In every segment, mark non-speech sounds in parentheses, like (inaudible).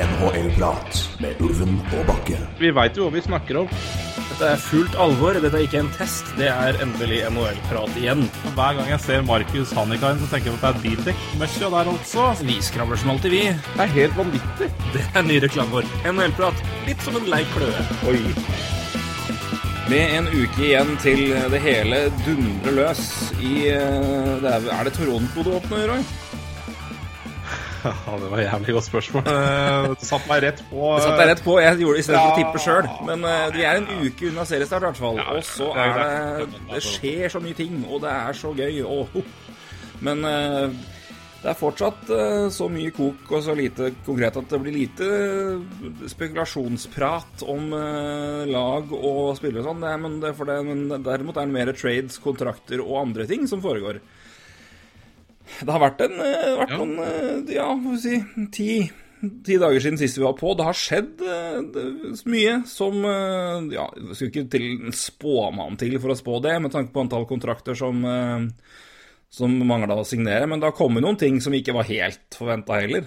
NHL-prat med Ulven og Bakke. Vi veit jo hva vi snakker om. Dette er fullt alvor. Dette er ikke en test. Det er endelig NHL-prat igjen. Hver gang jeg ser Markus Hannikainen, så tenker jeg at det er bildekk-møkkja der også. Vi skravler som alltid, vi. Det er helt vanvittig. Det er ny reklame vår. NHL-prat. Litt som en lei kløe. Oi. Med en uke igjen til det hele dundrer løs i eh, det er, er det Toronto du åpner, Roy? Ja, det var et jævlig godt spørsmål. Eh, Du satte meg rett på. Du satte deg rett på. Jeg gjorde det istedenfor å tippe sjøl. Men eh, vi er en uke unna seriestart, i hvert fall. Og så er det Det skjer så mye ting, og det er så gøy. Og, men eh, det er fortsatt eh, så mye kok og så lite konkret at det blir lite spekulasjonsprat om eh, lag og spillere og sånn. Men, det er for det, men derimot er det mer trades, kontrakter og andre ting som foregår. Det har vært, en, eh, vært Ja. noen eh, Ja, hva skal vi si ti, ti dager siden sist vi var på. Det har skjedd eh, det- mye som Ja, jeg skulle ikke til spåmann til for å spå det, med tanke på antall kontrakter som som mangla å signere. Men det har kommet noen ting som ikke var helt forventa heller.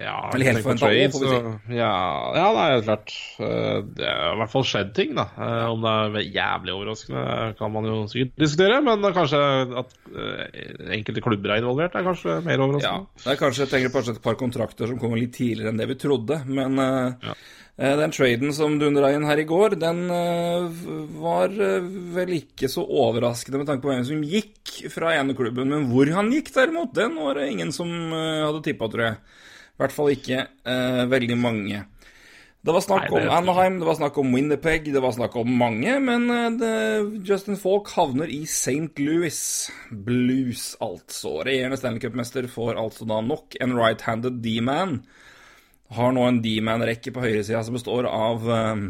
Ja, Eller helt trade, også, får vi så- Ja, ja, det er klart. Eh, Det har i hvert fall skjedd ting, da. Eh, Om det er jævlig overraskende, kan man jo sikkert diskutere. Men kanskje at eh, enkelte klubber er involvert, er kanskje mer Ja, overraskende. det er kanskje, jeg tenker kanskje et par kontrakter som kommer litt tidligere enn det vi trodde. Men eh, Ja. eh, den traden som dundra inn her i går, den eh, var eh, vel ikke så overraskende med tanke på hvem som gikk fra ene klubben. Men hvor han gikk, derimot, den var det ingen som eh, hadde tippa, tror jeg. I hvert fall ikke eh, veldig mange. Det var snakk Nei, om Anaheim, det var snakk om Winderpeg, det var snakk om mange, men eh, det, Justin Falk havner i St. Louis Blues, altså. Regjerende Stanley Cup-mester får altså da nok en right-handed D-man. Har nå en D-man-rekke på høyresida som består av um,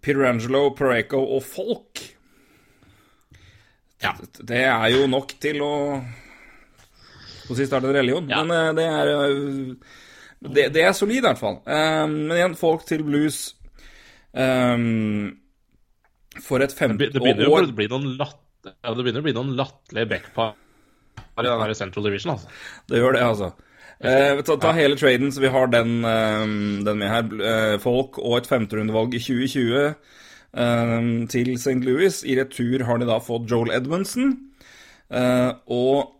Pirangelo, Pareco og Falk. Ja. Det er jo nok til å På sist starte en religion, Ja. men eh, det er eh, det, det er solid, i hvert fall. Um, men igjen, folk til blues um, For et femte år det begynner jo å bli noen latterlige backpar i den her Central Division, altså. Det gjør det, altså. Eh, ta, ta hele traden, så vi har den, eh, den med her. Eh, folk og et femterundevalg i 2020 um, til St. Louis. I retur har de da fått Joel Edmundsen Uh, og eh,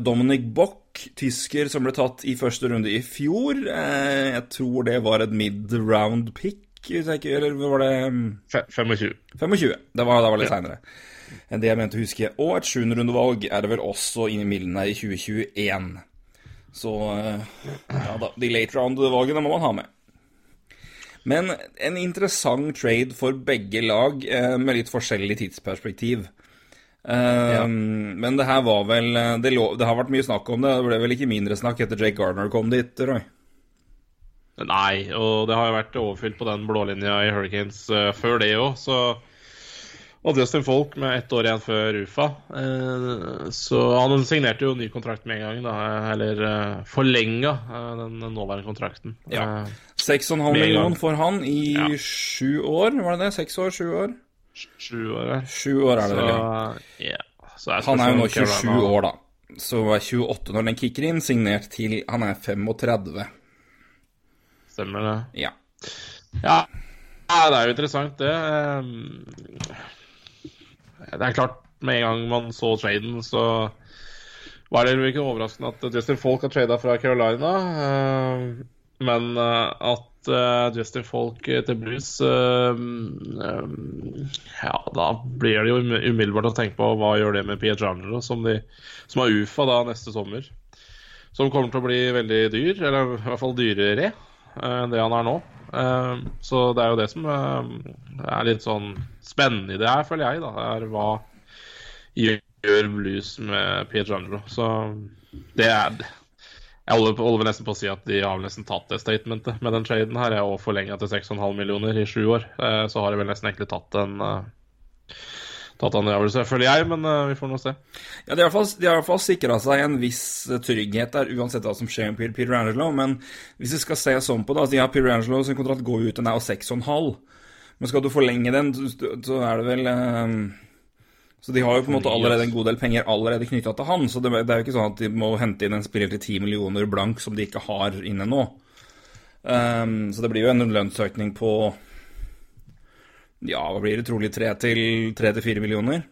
Dominic Bock, tysker som ble tatt i første runde i fjor. Eh, jeg tror det var et mid-round pick, hvis jeg ikke Eller var det mm, 25. 25. Det var, det var litt Ja. seinere enn det jeg mente å huske. Og et sjuenderundevalg er det vel også inn i midlene i 2021. Så eh, ja da, de late round-valgene må man ha med. Men en interessant trade for begge lag, eh, med litt forskjellig tidsperspektiv. Eh, Men det her var vel eh, det, lå, det har vært mye snakk om det. Det ble vel ikke mindre snakk etter Jake Gardner kom dit, Roy? Nei, og det har jo vært overfylt på den blålinja i Hurricanes eh, før det òg, så Og Justin Folk med ett år igjen før UFA. eh, så han signerte jo ny kontrakt med en gang, da. Eller forlenga den nåværende kontrakten. Ja. Eh, 6,5 millioner får han i Ja. år, var det det? Seks år? Sju år? Sju år, her. Sju år er det vel, ja. Yeah. Så Han er jo nå 27 Carolina- år, da. Så er 28 når den kicker inn, signert til han er 35. Stemmer det. Ja. Ja. ja, det er jo interessant, det. Ehm, Det er klart, med en gang man så traden, så var det jo ikke overraskende at Justin Folk har trada fra Carolina. ehm, Men eh, at eh, Justin Folk eh, til Blues uh, um, Ja, da blir det jo um- umiddelbart å tenke på hva gjør det med Pietrangelo, som, som har UFA da neste sommer. Som kommer til å bli veldig dyr, eller i hvert fall dyrere eh, enn det han er nå. Uh, Så det er jo det som eh, er litt sånn spennende i det her, føler jeg. da, er Hva gjør blues med Pietrangelo? Så det er Jeg holder, holder nesten på å si at de har nesten tatt det statementet med den traden her. Jeg har også forlenga til 6,5 millioner i sju år. Eh, Så har de vel nesten egentlig tatt en eh, Tatt en avgjørelse, føler jeg, men eh, vi får nå se. Ja, De har i hvert fall, har sikra seg en viss trygghet der, uansett hva som skjer med Peter, Angelo. Men hvis vi skal se sånn på det altså, ja, Peter Angelo sin kontrakt går ut, den er jo 6,5. Men skal du forlenge den, så er det vel eh, Så de har jo på en måte allerede en god del penger allerede knytta til han, så det, det, er jo ikke sånn at de må hente inn en spiller til 10 millioner blank som de ikke har inne nå. Um, så det blir jo en lønnsøkning på Ja, hva blir det? Trolig 3-4 millioner?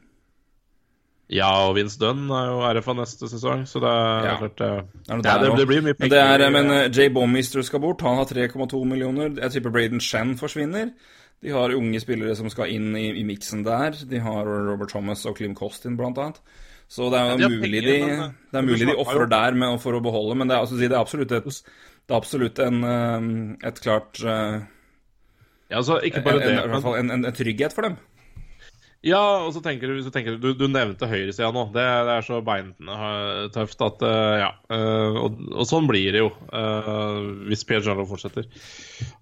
Ja, og Vince Dunn er jo RFA neste sesong, så det er Ja. klart det, Det, er ja, det, det blir mye Men, det er, penger. men eh, Jay Bommister skal bort. Han har 3,2 millioner. Jeg tipper Braden Shen forsvinner. De har unge spillere som skal inn i, i miksen der. De har Robert Thomas og Klim Costin, blant annet. Så det er jo de mulig penger, de, men, eh, det er mulig de ofrer der med, for å beholde, men det er, altså, det er absolutt et det er absolutt en, eh, et klart eh, Ja, altså, ikke bare en, det, men en, en, en trygghet for dem. Ja, og så tenker du, du tenker Du, du nevnte høyresida nå. Det, det er så beintøft at uh, Ja. Uh, og, og sånn blir det jo uh, hvis Pierre Jarlo fortsetter.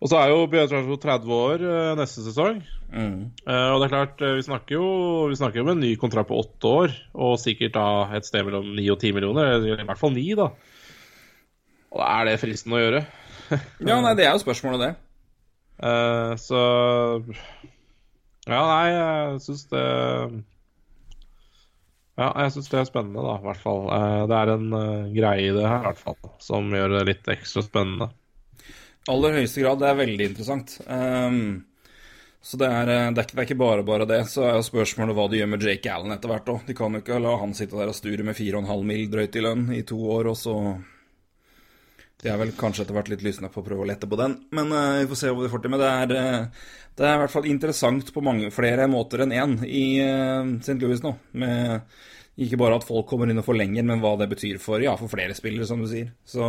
Og så er jo Pierre Jarlo 30 år neste sesong. Mm. Og det er klart, vi snakker jo Vi snakker jo om en ny kontrakt på åtte år, og sikkert da et sted mellom ni og ti millioner. I hvert fall ni, da. Og da er det fristende å gjøre. Ja, nei, det er jo spørsmålet, det. (laughs) Så Ja, nei, jeg syns det Ja, jeg syns det er spennende, da, i hvert fall. Eh, det er en eh, greie i det her, i hvert fall, som gjør det litt ekstra spennende. aller høyeste grad. Det er veldig interessant. Um, så det er, eh, det, er ikke, det er ikke bare bare det. Så er jo spørsmålet hva de gjør med Jake Allen etter hvert òg. De kan jo ikke la han sitte der og sture med 4,5 mill. drøyt i lønn i to år, og så De har vel kanskje etter hvert litt lysna på å prøve å lette på den, men uh, vi får se hva de får til. Men det er, uh, det er i hvert fall interessant på mange flere måter enn én i uh, St. Louis nå. Med ikke bare at folk kommer inn og forlenger, men hva det betyr for, ja, for flere spillere, som du sier. Så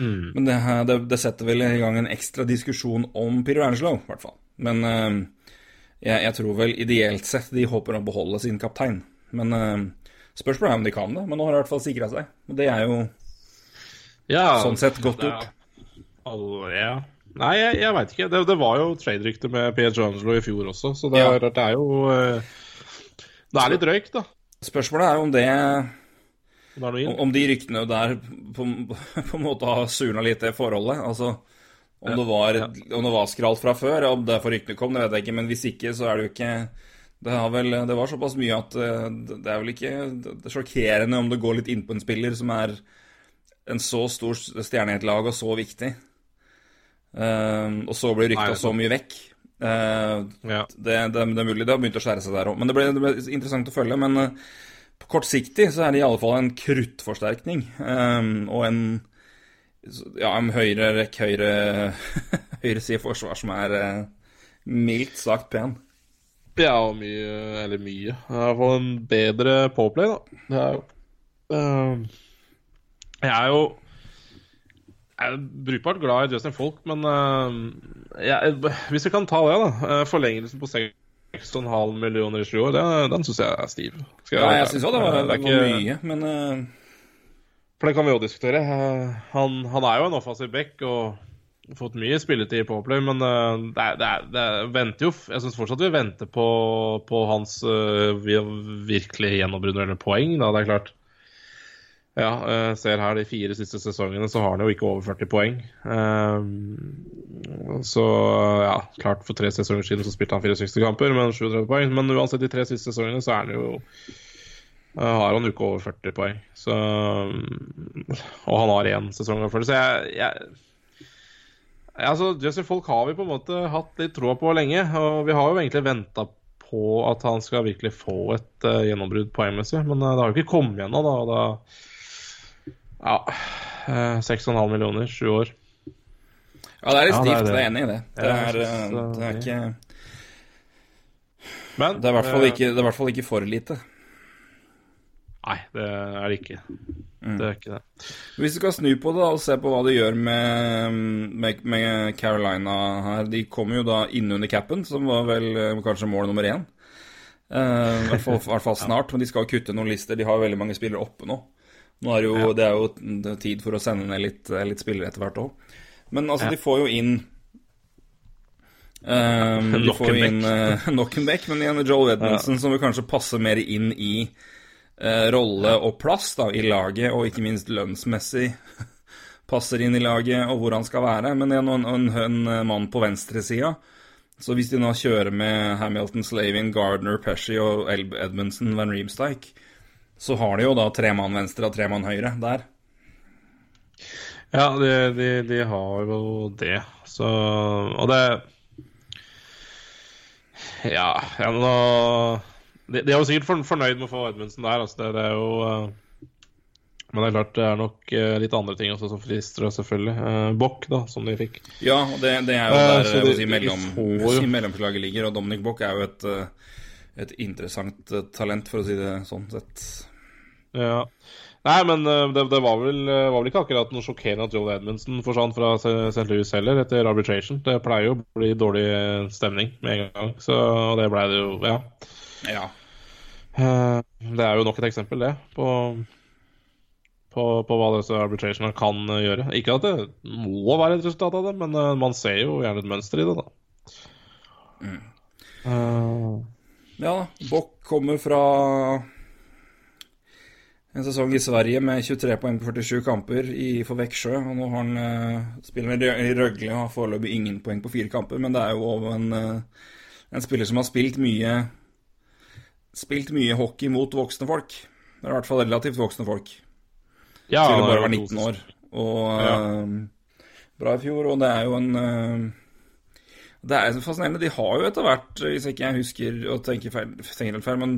men det, det, det setter vel i gang en ekstra diskusjon om Peter Angelo, i hvert fall. Men eh, jeg, jeg tror vel ideelt sett de håper å beholde sin kaptein. Men spørsmålet er om de kan det. Men nå har de i hvert fall sikra seg. Og det er jo Ja, sånn sett godt opp gjort. er- ja. Nei, jeg, jeg veit ikke. Det, det var jo trade-rykte med Angelo i fjor også, så det, Ja. er, det er jo eh, Det er litt røyk, da. Spørsmålet er om det Det er. Om de ryktene der på, på en måte har surna litt det forholdet. Altså om det var, om det var skralt fra før, om derfor ryktene kom, det vet jeg ikke. Men hvis ikke, så er det jo ikke Det, har vel, det var såpass mye at eh, det det er vel ikke Det er sjokkerende om det går litt innpå en spiller som er en så stor stjerne i et lag og så viktig. Uh, og så blir rykta er så mye vekk. Uh, Ja. det, det, det er mulig det har begynt å skjære seg der òg. Men det ble, det ble interessant å følge. Men uh, på kortsiktig så er det i alle fall en kruttforsterkning. eh, og en ja, en høyre rekk, høyre (laughs) høyreside forsvar som er eh, mildt sagt pen. Ja, og mye Eller mye. I hvert fall en bedre påplay, da. Det er jo Jeg er jo jeg er brukbart glad i Justin Folk, men uh, jeg, hvis vi kan ta det, da. eh, Forlengelsen på 6,5 millioner i sju år, det, den syns jeg er stiv. Skal Ja, være jeg syns òg det var, det er var ikke- mye, men uh... For det kan vi jo diskutere. Eh, Han, han er jo en offensiv back og har fått mye spilletid på Play, men uh, det, er, det, er, det er- venter jo Jeg syns fortsatt vi venter på, på hans virkelig gjennombrudd eller poeng, da. Det er klart. Ja, eh, ser her de fire siste sesongene, så har han jo ikke over 40 poeng. Eh, så ja, klart for tre sesonger siden så spilte han 64 kamper, men 37 poeng. Men uansett, de tre siste sesongene så er han jo eh, har han ikke over 40 poeng. Så, og han har én sesong over 40, Så jeg, jeg altså, Justin Folk har vi på en måte hatt litt troa på lenge. Og vi har jo egentlig venta på at han skal virkelig få et uh, gjennombrudd poengmessig. Men uh, det har jo ikke kommet ennå, da. Da ja, uh, 6,5 millioner, sju år. Ja, det er litt Ja, er stivt. Jeg er enig i det. Det er, eh, det er eh, ikke Men Det er i hvert fall eh, ikke, det er i hvert fall ikke for lite. Nei, det er det ikke. Mm. Det er ikke det. Hvis du skal snu på det da, og se på hva de gjør med, med, med Carolina her De kommer jo da innunder capen, som var vel eh, kanskje mål nummer én. Eh, I uh, hvert fall (laughs) snart, men de skal kutte noen lister. De har veldig mange spillere oppe nå. Nå er det jo, Det er jo tid for å sende ned litt, eh, litt spillere etter hvert òg. Men altså, de får jo inn Um, De (laughs) får inn uh, Knockenbeck, (laughs) men igjen Joel Edmundsen, som vil kanskje passe mer inn i uh, rolle og plass da, i laget, og ikke minst lønnsmessig (laughs) passer inn i laget og hvor han skal være. Men igjen, en, en, en mann på venstresida Så hvis de nå kjører med Hamilton, Slavin, Gardner, Pesci og Edmundsen, Van Riemsdyke, så har de jo da tre mann venstre og tre mann høyre der. Ja, de, de, de har jo det. Så Og det Ja, ja nå de, de er jo sikkert for, fornøyd med å få Edmundsen der. Altså det, det, er jo uh, Men det er klart det er nok uh, litt andre ting også som frister, selvfølgelig. Uh, Bock, da, som de fikk. Ja, det, det er jo der eh, de, si, mellom, får... mellomslaget ligger. Og Dominic Bock er jo et, et interessant talent, for å si det sånn sett. Ja. Nei, men det, det var, vel, var, vel, ikke akkurat noe sjokkerende at Joel Edmundsen forsvant fra St. Louis heller, etter arbitration. Det pleier jo å bli dårlig stemning med en gang, så det blei det jo, ja. ja. Eh, det er jo nok et eksempel, det, på, på, på hva disse arbitrationene kan gjøre. Ikke at det må være et resultat av det, men eh, man ser jo gjerne et mønster i det, da. Mm. Uh, ja, Bock kommer fra en sesong i Sverige med 23 poeng på 47 kamper i, for Veksjø. Og nå har han uh, spiller i Røgle og har foreløpig ingen poeng på fire kamper, men det er jo en, uh, en spiller som har spilt mye spilt mye hockey mot voksne folk. Det er i hvert fall relativt voksne folk. Ja, til å bare være 19 år. Og ja. uh, bra i fjor, og det er jo en Det er fascinerende. De har jo etter hvert, hvis ikke jeg husker og tenker, feil, tenker helt feil, men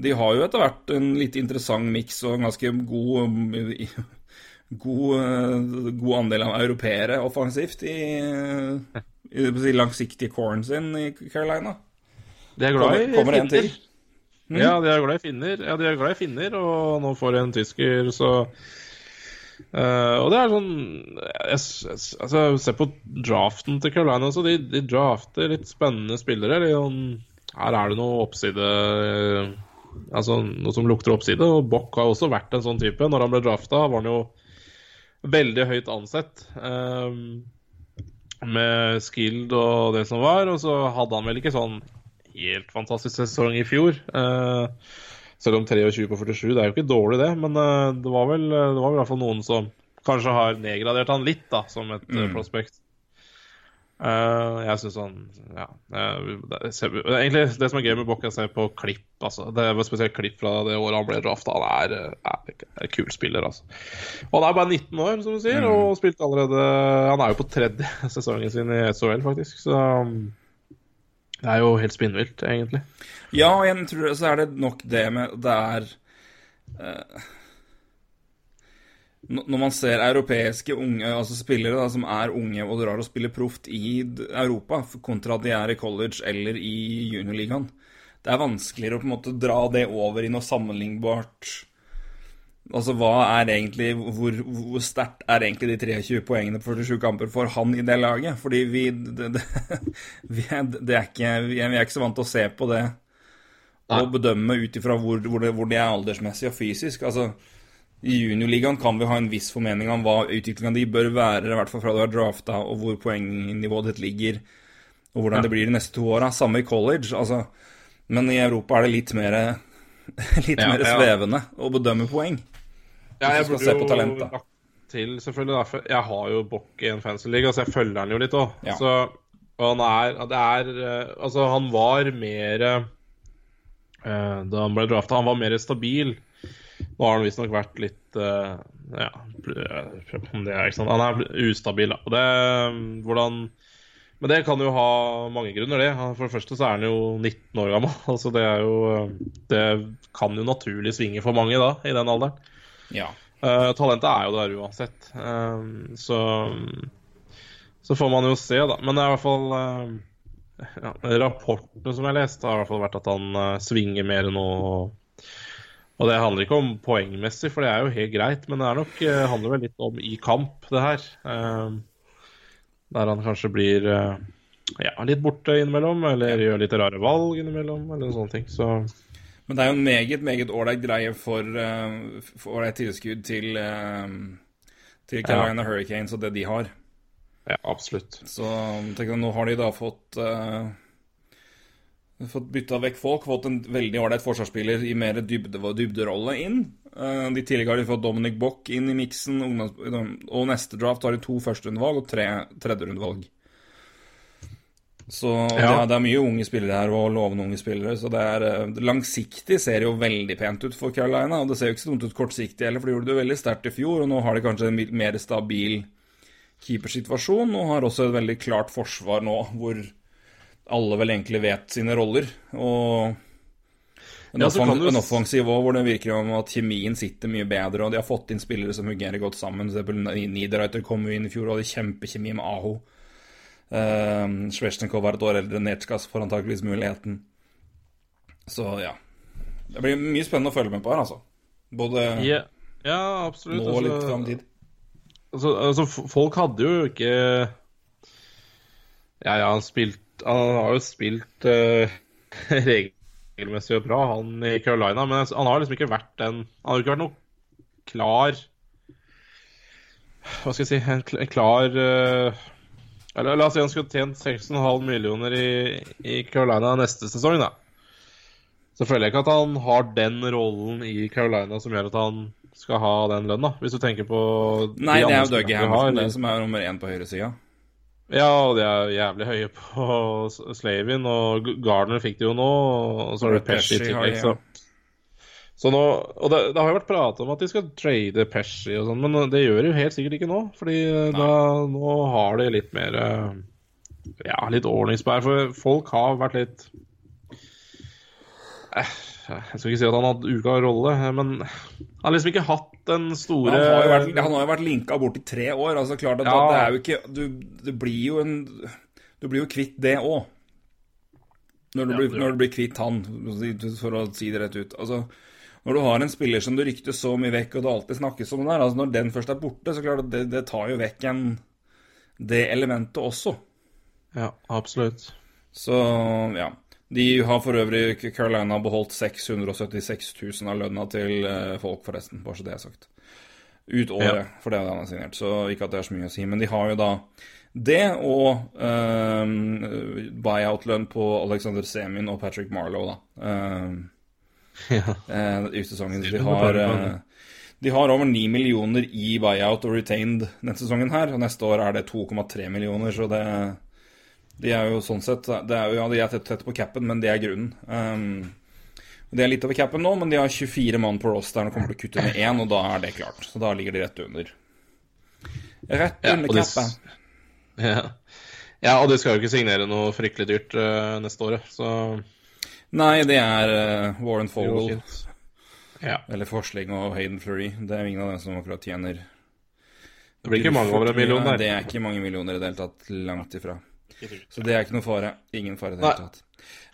de har jo etter hvert en litt interessant miks og en ganske god (laughs) God, uh, god andel av europeere offensivt i, i, i langsiktige corn sin i Carolina. De er glad i Kommer, kommer finner. Mm. Ja, de er glad i finner, ja, de er glad i finner, og nå får de en tysker, så uh, Og det er sånn jeg, jeg, altså, Se på draften til Carolina, så de, de drafter litt spennende spillere. Sånn, her er det noe oppside uh, Altså noe som lukter oppside, og Bock har også vært en sånn type. Når han ble drafta, var han jo veldig høyt ansett. Um, med skilled og det som var, og så hadde han vel ikke sånn helt fantastisk sesong i fjor. Uh, selv om 23 på 47, det er jo ikke dårlig, det. Men uh, det, var vel, det var vel i hvert fall noen som kanskje har nedgradert han litt, da, som et mm. prospect. Uh, jeg syns han Ja. Det, egentlig, det som er gøy med Bock, er å se på klipp. Altså. Det er spesielt klipp fra det året han ble drafta. Han er, er, er en kul spiller, altså. Og han er bare 19 år, som du sier, mm. og spilte allerede Han er jo på tredje (laughs) sesongen sin i SHL, faktisk. Så det er jo helt spinnvilt, egentlig. Ja, og igjen tror jeg, så er det nok det med Det er uh, Når man ser europeiske unge, altså spillere da, som er unge og drar og spiller proft i Europa, kontra at de er i college eller i juniorligaen Det er vanskeligere å på en måte dra det over i noe sammenlignbart Altså, hva er egentlig Hvor, hvor sterkt er egentlig de 23 poengene på 47 kamper for han i det laget? Fordi vi Det, det, (laughs) vi er, det er ikke, vi er, ikke så vant til å se på det og bedømme ut ifra hvor, hvor, hvor, de er aldersmessig og fysisk. Altså, i juniorligaen kan vi ha en viss formening om hva utviklinga di bør være, i hvert fall fra du er drafta, og hvor poengnivået ditt ligger, og hvordan ja. det blir de neste to åra. Samme i college, altså. Men i Europa er det litt mer (laughs) litt ja, mer svevende å bedømme poeng. Ja, jeg burde jo lagt til, selvfølgelig. Da. Jeg har jo Bock i en fancy-liga, så jeg følger han jo litt òg. Ja. Og han er, det er eh, Altså, han var mer eh, Da han ble drafta, han var mer stabil. Nå har han visstnok vært litt uh, Ja, det er ikke sant. Han er ustabil, da. Og det Hvordan men det kan jo ha mange grunner, det. For det første så er han jo 19 år gammel. (laughs) Altså det er jo Det kan jo naturlig svinge for mange da, i den alderen. Ja. Uh, talentet er jo der uansett. Uh, så Så får man jo se, da. Men det er i hvert fall uh, ja, Rapportene som jeg leste, har i hvert fall vært at han svinger mer nå. Og det handler ikke om poengmessig, for det er jo helt greit. Men det er nok, handler vel litt om i kamp, det her. der han kanskje blir ja, litt borte innimellom, eller gjør litt rare valg innimellom, eller sånne ting. Så men det er jo en meget, meget ålreit greie for ålreit uh, tilskudd til, uh, til Carolina ja. Hurricanes og det de har. Ja, absolutt. Så tenk deg, nå har de da fått uh, fått bytta vekk folk, fått en veldig ålreit forsvarsspiller i mer dybde, dybderolle inn. Uh, de tidligere har de fått Dominic Bock inn i miksen, og neste draft har de to førsterundevalg og tre tredjerundevalg. Så ja. det, det er mye unge spillere her, og lovende unge spillere. Så det er eh, langsiktig ser det jo veldig pent ut for Carolina. Og det ser jo ikke så dumt ut kortsiktig heller, for de gjorde det veldig sterkt i fjor. Og nå har de kanskje en mer stabil keepersituasjon, og har også et veldig klart forsvar nå, hvor alle vel egentlig vet sine roller. Og en, Ja, du- en offensiv òg, hvor det virker om at kjemien sitter mye bedre, og de har fått inn spillere som fungerer godt sammen. For eksempel Niederreiter kom jo inn i fjor og hadde kjempekjemi med Aho. Uh, Svesjnikov er et år eldre enn Netskas, får antakeligvis muligheten. Så ja. Det blir mye spennende å følge med på her, altså. Både yeah. ja absolutt. nå og litt altså- fram i tid. Altså, altså, folk hadde jo ikke Ja, ja, han spilt Han har jo spilt uh, (laughs) regelmessig og bra, han i Carolina, men han har liksom ikke vært den Han har jo ikke vært noe klar Hva skal jeg si En, klar eh, eller La oss si han skulle tjent 6,5 millioner i, i Carolina neste sesong, da. Så føler jeg ikke at han har den rollen i Carolina som gjør at han skal ha den lønna, hvis du tenker på de Nei, det er jo Dougie Hamilton, det som er nummer én på høyresida. Ja, og de er jævlig høye på (laughs) Slavin, og Gardner fikk det jo nå, og så er det Pesci i tillegg, så. Så nå, og det, det har jo vært prat om at de skal trade Pesci og sånn, men det gjør de jo helt sikkert ikke nå. Fordi da, nå har de litt mer eh, Ja, litt ordningsbær. For folk har vært litt eh, Jeg skal ikke si at han har hatt uka rolle, men han har liksom ikke hatt den store Han har jo vært, han har jo vært linka bort i tre år. altså klart at Ja. Det er jo ikke du, Det blir jo en Du blir jo kvitt det òg. Når, Ja, når du blir kvitt han, for å si det rett ut. Altså, når du har en spiller som du rykter så mye vekk, og det alltid snakkes om den der, altså når den først er borte, så klart det, det tar jo vekk en, det elementet også. Ja, absolutt. Så ja. De har for øvrig Carolina beholdt 676 000 av lønna til eh, folk, forresten. Bare så det er sagt. Ut året, Ja. for det han har signert. Så ikke at det er så mye å si. Men de har jo da det og um, buyout-lønn på Alexander Semin og Patrick Marlowe, da. Eh, Ja. eh, ut de har, eh, de har over 9 millioner i buyout og retained denne sesongen her, og neste år er det 2,3 millioner, så det De er jo sånn sett det er jo, Ja, de er tett, tett på capen, men det er grunnen. Um, de er litt over capen nå, men de har 24 mann på rosteren og kommer til å kutte med én, og da er det klart. Så da ligger de rett under. Rett Ja, under capen. Ja. ja, og de skal jo ikke signere noe fryktelig dyrt uh, neste året, så Nei, det er uh, Warren Fogle. Ja. Eller Forsling og Hayden Fleury. Det er ingen av dem som akkurat tjener Det blir ikke mange over en million der. Det er ikke mange millioner i det hele tatt. Langt ifra. Så det er ikke noe fare. Ingen fare i det hele tatt.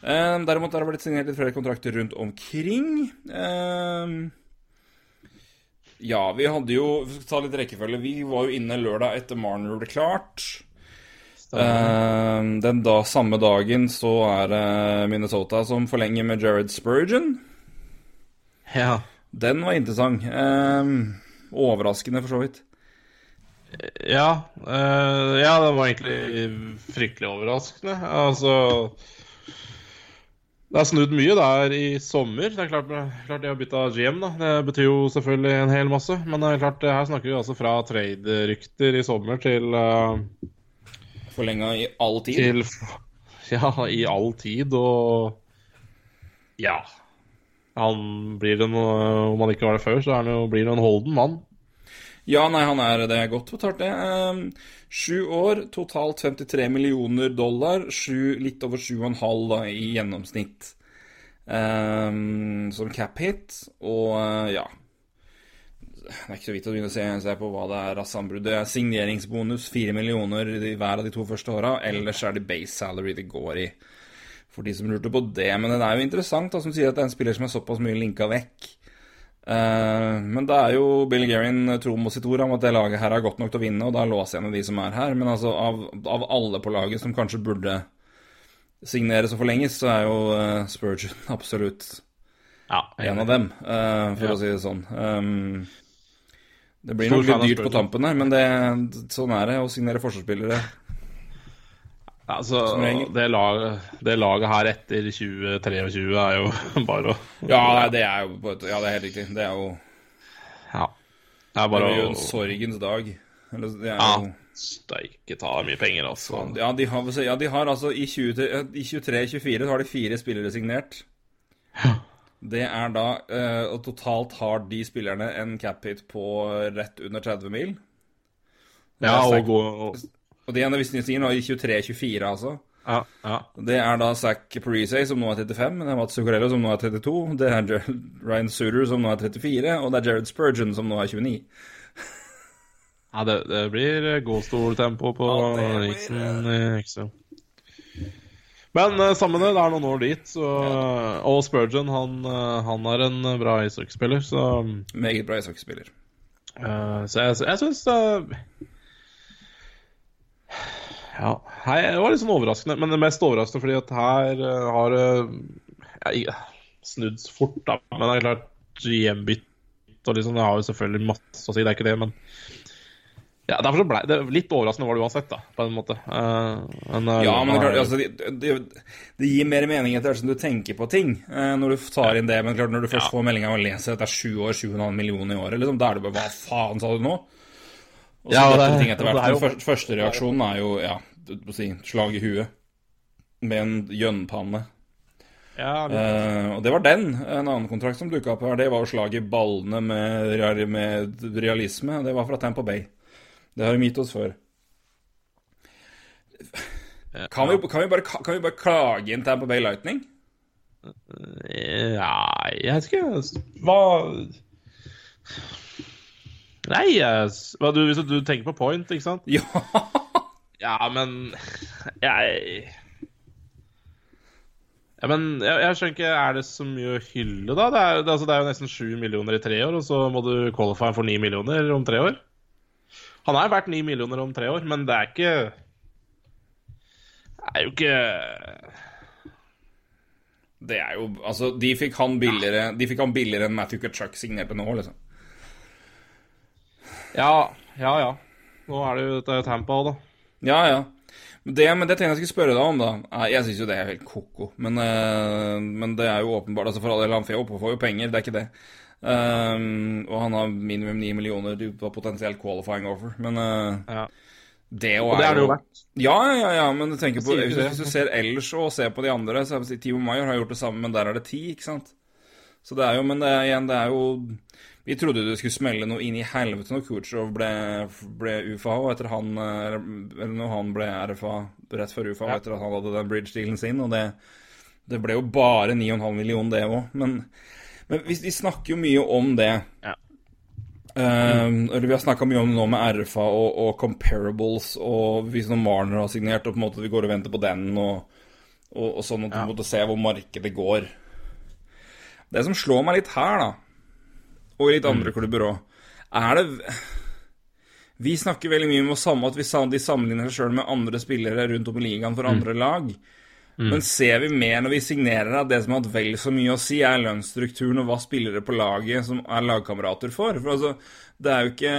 Um, derimot har det blitt signert litt flere kontrakter rundt omkring. Um, ja, vi hadde jo Vi skal ta litt rekkefølge. Vi var jo inne lørdag etter Marner ble klart. Eh, den da, samme dagen så er det Minnesota som forlenger med Jared Spurgeon. Ja. Den var interessant. Uh, overraskende, for så vidt. Ja, Uh, ja, det var egentlig fryktelig overraskende. Altså Det er snudd mye der i sommer. Det er klart, klart de har bytta GM, da. Det betyr jo selvfølgelig en hel masse. Men det er klart, her snakker vi altså fra trade-rykter i sommer til, uh, Forlenga i all tid. til (laughs) Ja, i all tid, og Ja. Han blir en, Om han ikke var det før, så han jo, blir han en holden mann. Ja, nei, han er det er godt betalt, det. Ehm, Sju år, totalt 53 millioner dollar. 7, litt over 7,5 da, i gjennomsnitt um, som cap hit. Og eh, ja Det er ikke så vidt å begynne å se, se på hva det er av sambrudd. Det er signeringsbonus, 4 millioner i hver av de to første åra. Ellers er det base salary det går i. For de som lurte på det. Men det er jo interessant, da, som sier at det er en spiller som er såpass mye linka vekk. Uh, men det er jo Bill Gerin tro mot sitt ord om at det laget her er godt nok til å vinne, og da låser jeg med de som er her. Men altså, av, av alle på laget som kanskje burde signeres og forlenges, så er jo uh, Spurgeon (laughs) absolutt Ja, en av dem, uh, for Ja. å si det sånn. Um, det blir nok litt dyrt på tampen her, men det, sånn er det å signere forsvarsspillere. Altså, det, laget, det laget her etter 2023 er jo (laughs) bare å Ja, det er jo Ja, det er helt riktig. Det er jo Ja. Det er det er jo en sorgens dag. Eller, det er Ja. jo Steike ta mye penger, altså. Ja, de har, ja, de har altså I 23-24 har de fire spillere signert. Det er da eh, Og totalt har de spillerne en cap hit på rett under 30 mil. Ja, og gå og, Og ene de sier nå i 23-24, altså. Ja, ja. Det er da Zack Parise, som nå er 35. Det er Mats Zuccarello, som nå er 32. Det er Ryan Suter, som nå er 34. Og det er Jared Spurgeon, som nå er 29. ja det, det blir godstoltempo på Ja. Eriksen. Men uh, samme det, det er noen år dit. Så, Og Spurgeon, han, eh, han er en bra ishockeyspiller, så Meget bra ishockeyspiller. Uh, så jeg, jeg syns Ja. Hei, det var litt sånn overraskende. Men det mest overraskende fordi at her uh, har det snudd fort, da. Men det er klart, GM-bytt og liksom, det har jo selvfølgelig masse å si, det er ikke det, men ja, Derfor så ble det litt overraskende var det uansett, da, på en måte. Uh, men, eh, Ja, men det, klart, altså, det, det, det gir mer mening etter hvert som du tenker på ting, uh, når du tar inn det. Men klart, når du først får meldinga og leser at det er sju år, 7,5 millioner i året, liksom, da er det bare Hva faen sa du nå? Og så Ja, det- ting etter hvert. det er jo- første, første reaksjonen er jo ja, si, slag i huet med en gjønnpanne. ja, uh, og det var den. En annen kontrakt som dukka opp her, det var å slage i ballene med, med realisme. Det var fra Tampa Bay. Det har vi gitt oss før. Kan vi, kan, vi bare, kan vi bare klage inn Tampa Bay Lightning? Ja, jeg vet ikke Hva Nei, hva, du, hvis du tenker på point, ikke sant? Ja! (laughs) Ja, men Jeg ja, men jeg, jeg skjønner ikke, Er det så mye å hylle, da? Det er, det, altså, det er jo nesten sju millioner i tre år, og så må du qualify for ni millioner om tre år. Han er verdt ni millioner om tre år, men det er ikke Det er jo ikke Det er jo Altså, de fikk han billigere De fikk han billigere enn Matthew Kachuk signerte nå, liksom. Ja, ja, ja. Nå er det jo dette Tampa òg, da. Ja, ja. Det, men det tenkte jeg skulle spørre deg om, da. Jeg syns jo det er helt ko-ko. Men, eh, men det er jo åpenbart altså For all del, han får jo penger, det er ikke det. Um, og han har minimum 9 millioner på potensielt qualifying offer. Men uh, Ja. det, Og det er det jo verdt. Ja, ja, ja, ja, men tenker på, hvis, det. hvis du ser ellers og ser på de andre, så si, Timo Mayer har gjort det samme, men der er det ti, ikke sant? Så det er jo, men det er, igjen, det er jo Vi trodde det skulle smelle noe inn i helvete når Kutsjov ble, ble UFA, og etter han eh, Eller når han ble RFA rett før UFA, Ja. etter at han hadde den bridge-dealen sin, og det, det ble jo bare 9,5 millioner, det òg. Men, men vi, vi snakker jo mye om det. Ja. Um, eller vi har snakka mye om det nå med RFA og, og comparables, og hvis noen Marner har signert, og på en måte vi går og venter på den, og, og, og sånn at vi du måtte se hvor markedet går. Det som slår meg litt her, da, og i litt andre klubber òg, er det Vi snakker veldig mye om at vi, de sammenligner seg sjøl med andre spillere rundt om i ligaen for andre lag. Men ser vi mer når vi signerer at det som har hatt vel så mye å si, er lønnsstrukturen og hva spillere på laget som er lagkamerater får? For altså, det er jo ikke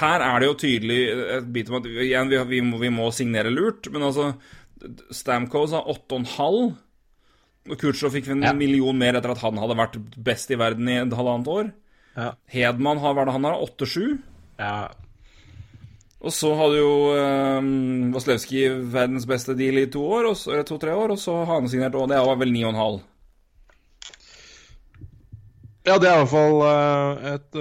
Her er det jo tydelig et bit om at igjen, vi, vi, må, vi må signere lurt, men altså Stamkos har 8,5. Og Kutsjov fikk en Ja. million mer etter at han hadde vært best i verden i et halvannet år. Ja. Hedman har hva det han har 8-7. ja. Og så hadde jo um, Vaslevskij verdens beste deal i to år, og to-tre år, og så har han signert Og det var vel 9,5. Ja, det er i hvert fall eh, et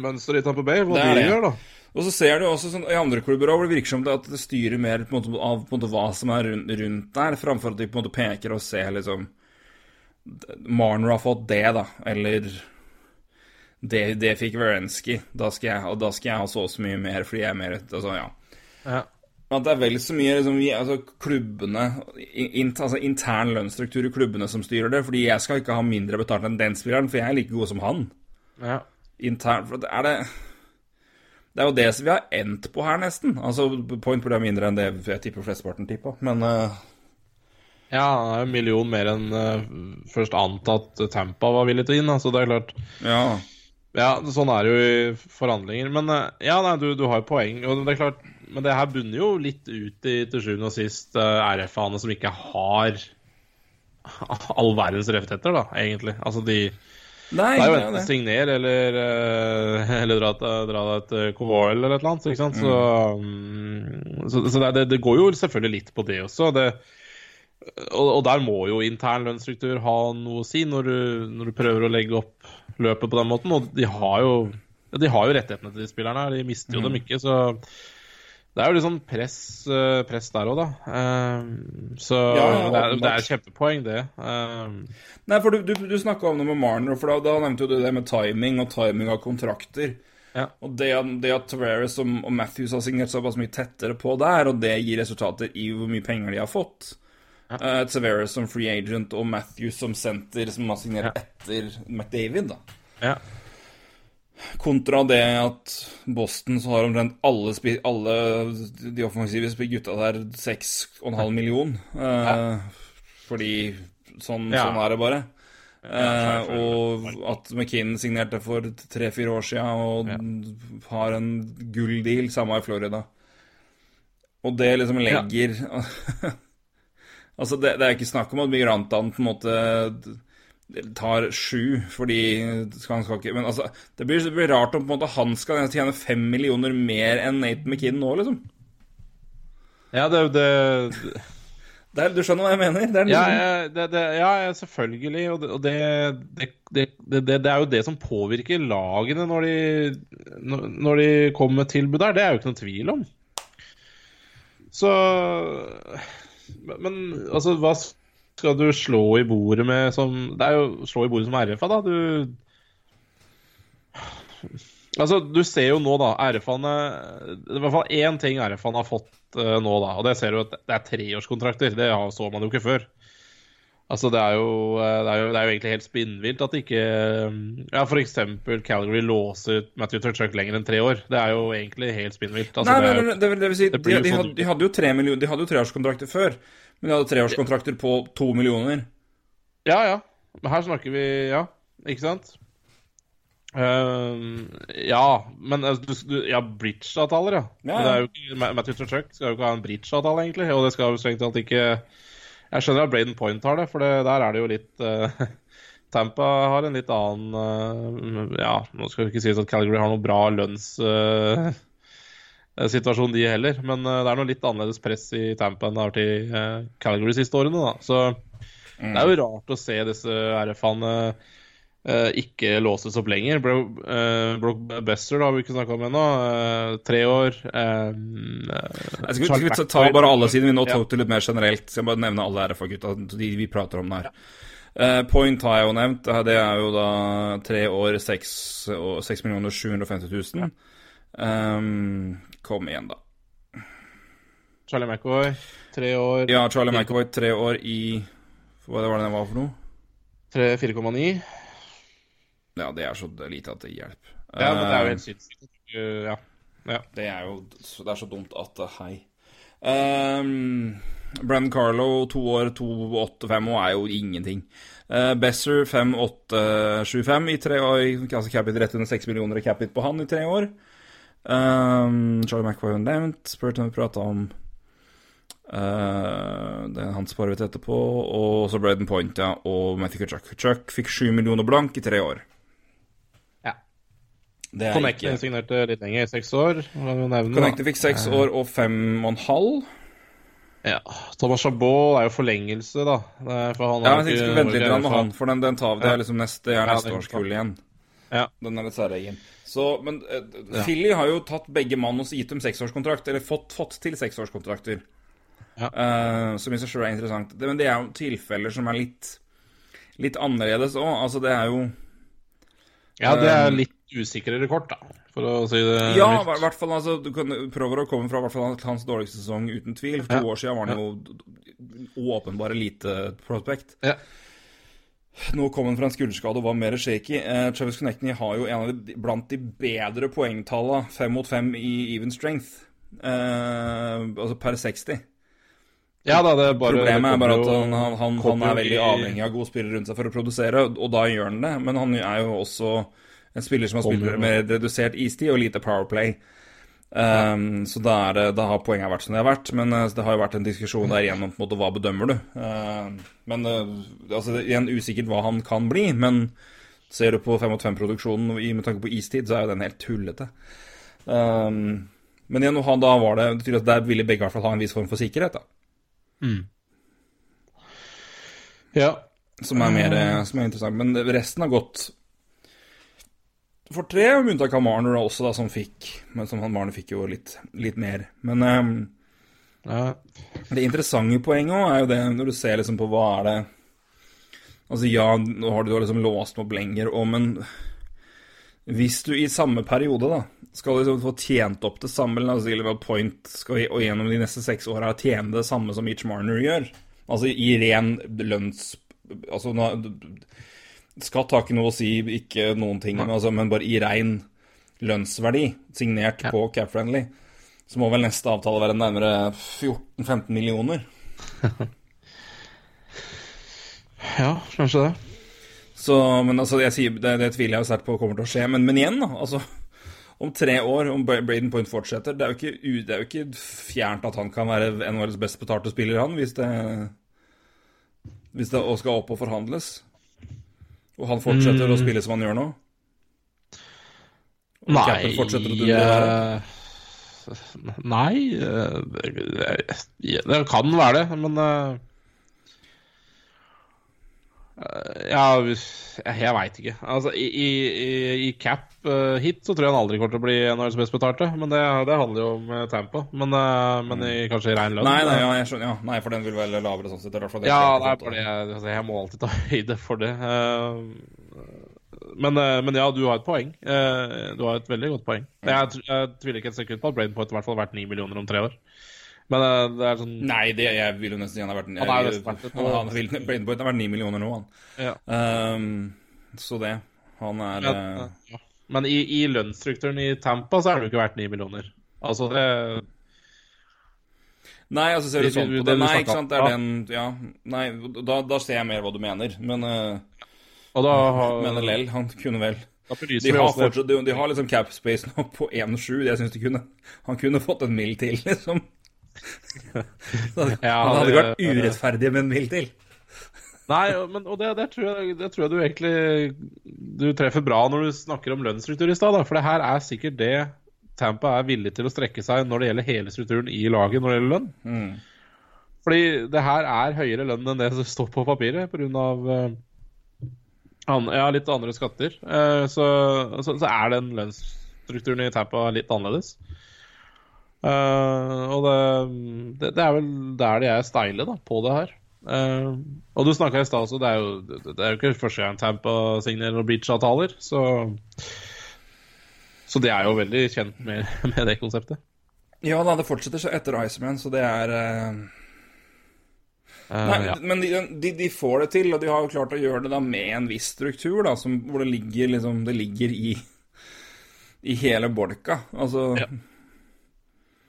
mønster i Tampa Bay, hva Det er de det. gjør, da. Og så ser du også sånn, i andre klubber også, hvor det virker som det at det styrer mer måte, av måte, hva som er rundt, rundt der, framfor at de på en måte peker og ser liksom Marner har fått det, da, eller det, det fikk Werenski, da og da skal jeg ha så og så mye mer fordi jeg er mer altså, ja. Ja. At det er vel så mye liksom, vi, altså, klubbene in, altså, Intern lønnsstruktur i klubbene som styrer det. Fordi jeg skal ikke ha mindre betalt enn den spilleren, for jeg er like god som han. Ja. Intern, for det er det Det er jo det som vi har endt på her, nesten. Altså, Point burde være mindre enn det jeg tipper flesteparten tippa, men uh... ja, han er en million mer enn uh, først antatt Tampa var villig til å gi så det er klart ja. Ja, sånn er det jo i forhandlinger. Men eh, ja, nei, du, du har jo poeng. Og det er klart, men det her bunner jo litt ut i til sjuende og sist uh, RF-ene som ikke har (laughs) all verdens rettigheter, da, egentlig. Altså de Nei, Det er jo enten det. signer eller, eh, (laughs) eller dra, dra deg et Covoil eller et eller annet. Ikke sant? Så, mm, så, så det, det går jo selvfølgelig litt på det også. Det, og, og der må jo intern lønnsstruktur ha noe å si når du, når du prøver å legge opp løpet på den måten. Og de har jo, de har jo rettighetene til de spillerne de mister jo dem ikke. Så det er jo litt sånn press, eh, press der òg, da. Eh, så Ja, det, er, det er kjempepoeng, det. Eh, Nei, for du, du, du snakka om det med Marner, for da, da nevnte du det med timing og timing av kontrakter. Ja. Og det, det at Tavares og, og Matthews har signert såpass mye tettere på der, og det gir resultater i hvor mye penger de har fått. Eh, Tavares som free agent og Matthews som senter, som har signert Ja. etter McDavid, da. ja. Kontra det at Boston så har omtrent alle, alle de offensive gutta der 6,5 million. Uh, Fordi sånn, Ja. sånn er det bare. Ja, Eh, og at McKinnon signerte for tre-fire år siden og har en gulldeal, samme i Florida. Og det liksom legger (laughs) Altså, det, det er ikke snakk om at migrantene på en måte tar sju, fordi han skal ikke Men altså, det blir, det blir rart om på en måte han skal tjene fem millioner mer enn Nathan McKinnon nå, liksom. ja, det, det Det er, du skjønner hva jeg mener? Det er Ja, liksom, ja, det, det, ja selvfølgelig. Og, det, og det, det, det, det, det er jo det som påvirker lagene når de, når de kommer med tilbud der. Det er jo ikke noe tvil om. Så Men altså, hva skal du slå i bordet med som Det er jo slå i bordet som RFA, da. Du Altså, du ser jo nå, da, RFA-ene Det er i hvert fall én ting RFA-ene har fått uh, nå, da. Og det ser du at det er treårskontrakter. Det så man jo ikke før. Altså, det er jo, eh, det er jo, det er jo egentlig helt spinnvilt at ikke eh, Ja, eksempel Calgary låser Matthew Turchuk lenger enn tre år. Det er jo egentlig helt spinnvilt. Altså, Nei, nei, nei, det, det, vil- si, det de, de, sånn- de hadde jo tre De hadde jo treårskontrakter før, men de hadde treårskontrakter på to millioner. Ja, ja. Men her snakker vi Ja, ikke sant? Uh, ja, men du, du, Ja, bridge-avtaler, ja. Ja, det ja. Matthew Turchuk skal jo ikke ha en bridge-avtale, egentlig. Og det skal jo strengt tatt ikke Jeg skjønner at Braden Point har det, for det, der er det jo litt uh, (laughs) Tampa har en litt annen uh, Ja, nå skal det ikke sies at Calgary har noe bra lønnssituasjon, de heller. Men eh, det er noe litt annerledes press i Tampa enn det har vært uh, Calgary de siste årene, da. Så det er jo rart å se disse RF-ene eh, ikke låses opp lenger. Bro, uh, Brock Besser da, har vi ikke snakka om ennå. Eh, tre år. eh, Jeg skal, skal vi ta- ta bare alle siden vi nå tok det litt mer generelt. Skal jeg bare nevne alle RFA-gutta, de vi prater om. Eh, Point har jeg jo nevnt. Eh, Det er jo da tre år, seks 6 millioner 750 000. Um, kom igjen, da. Charlie McAvoy, tre år. Ja, Charlie McAvoy, tre år i Hva var det det var for noe? 4,9. Ja, det er så lite at det hjelper. Ja, men det er jo Eh, helt sinnssykt. Uh, ja. ja. Det er jo det er så dumt at uh, Hei. Um, Brandon Carlo, to år, 2,85 og er jo ingenting. Uh, Besser, 5,875 i tre år. Altså capit rett under 6 millioner i capit på han i tre år. Um, Charlie McVoy har nevnt. Spurton vi prata om. Uh, det han sparer vi til etterpå. Og så Braden Point, ja. Og Matthew Chuck. Chuck fikk 7 millioner blank i tre år. Ja. Det er Connecting ikke signerte litt lenger, seks år. Connected fikk seks år og fem og en halv. Ja. Thomas Chabot er jo forlengelse, da. For han Ja, men jeg ikke- skal vente litt med han, for den, den tar vi. Det er liksom neste, er Ja, neste den års igjen. Ja. Den er litt særegen. Så, men eh, Philly har jo tatt begge mann og gitt dem seksårskontrakt, eller fått, fått til seksårskontrakter. Ja. Uh, som i seg sjøl er interessant. Det, men det er jo tilfeller som er litt litt annerledes òg. Altså, det er jo Ja, det er Um, litt usikrere kort, da, for å si det Ja, i hvert fall altså, Du kan prøve å komme fra hvert fall hans dårligste sesong, uten tvil. For to Ja. år siden var han jo åpenbare lite prospect. Ja. Nå kom han fra en skulderskade og var mer shaky. Eh, Travis Connectney har jo en av de, blant de bedre poengtallene, fem mot fem i even strength. Eh, altså per 60. Ja da, det er bare Problemet er bare at han, han, han, han er veldig avhengig av gode spillere rundt seg for å produsere, og da gjør han det. Men han er jo også en spiller som har spilt med redusert istid og lite powerplay. Um, Så da, er det, da har poenget vært som det har vært. Men eh, det har jo vært en diskusjon der igjen om på en måte, hva bedømmer du. Uh, men uh, altså, det er igjen usikkert hva han kan bli. Men Ser du på 5 mot 5-produksjonen med tanke på istid, så er jo den helt tullete. Um, men igjen, da var det, det der ville begge i hvert fall ha en viss form for sikkerhet, da. Mm. Ja. Som er, mer, som er interessant. Men resten har gått for tre, med unntak av Marner også, da, som fikk Men som han Marner fikk jo litt, litt mer. Men um, ja. det interessante poenget òg er jo det, når du ser liksom på hva er det Altså, ja, nå har du liksom låst opp lenger, og men hvis du i samme periode da skal liksom få tjent opp det samme La oss si at Point skal og gjennom de neste seks åra tjene det samme som Mitch Marner gjør, altså i ren lønns... Altså Skatt har ikke noe å si, ikke noen ting, men, altså, men bare i rein lønnsverdi, signert ja. på Capfriendly, så må vel neste avtale være nærmere 14-15 millioner. (laughs) ja, kanskje det. Så, men altså, jeg sier, det, det tviler jeg jo sterkt på kommer til å skje. Men, men igjen, da. altså om tre år, om Braden Point fortsetter Det er ikke, det er jo ikke fjernt at han kan være NHLs best betalte spiller, han, hvis det, hvis det skal opp og forhandles. Og han fortsetter mm. å spille som han gjør nå? Og Nei uh, Nei uh, det, kan være det, men uh, Ja, jeg veit ikke. Altså, i, i, i cap hit så tror jeg han aldri kommer til å bli NHLs best betalte. Men det, det, handler jo om tempo. Men, men i, kanskje i rein lønn. Nei, nei, ja, jeg skjønner, ja. nei, for den vil vel lavere sånn sett. ja, nei, for det, altså, jeg må alltid ta høyde for det. Men, eh, men, ja, du har et poeng. Eh, du har et veldig godt poeng. Jeg, jeg tviler ikke et sekund på at Brainpoint i hvert fall har vært 9 millioner om tre år. Men eh, det er sånn Nei, det, jeg vil jo nesten si han har vært Han, er jo vært han, han vil, Brainpoint har vært 9 millioner nå, han. Ja. Um, så det. Han er ja, ja. Men i, i, lønnsstrukturen i Tampa så er det jo ikke verdt 9 millioner. Altså det Nei, altså ser du sånn på det. Nei, ikke sant. Det er den Ja. Nei, da, da ser jeg mer hva du mener. Men uh, og da har... Men LL, han kunne vel de har, fortsatt, de, de har liksom cap space nå på 1,7. Jeg syns de kunne Han kunne fått en mil til, (laughs) liksom. Ja, han hadde ikke vært urettferdig med en mil til. Nei, men, og det, det, tror jeg, det, tror jeg, du egentlig Du treffer bra når du snakker om lønnsstruktur i stad. For det her er sikkert det Tampa er villig til å strekke seg når det gjelder hele strukturen i laget når det gjelder lønn. Mm. Fordi det her er høyere lønn enn det som står på papiret pga. Uh, ja, litt andre skatter. Uh, så, så, så, er den lønnsstrukturen i Tampa litt annerledes. Uh, og det, det, det, er vel der de er steile da, på det her. Uh, og du snakka i stad også, det er, jo, det er jo ikke første gang Tampa signerer noen beach-avtaler. Så, så de er jo veldig kjent med, (laughs) med det konseptet. Ja da, det fortsetter etter Iceman, så det er Uh, Nei, ja. Men de, de, de, får det til, og de har jo klart å gjøre det da med en viss struktur, da, som, hvor det ligger, liksom, det ligger i, i hele bolka. Altså ja.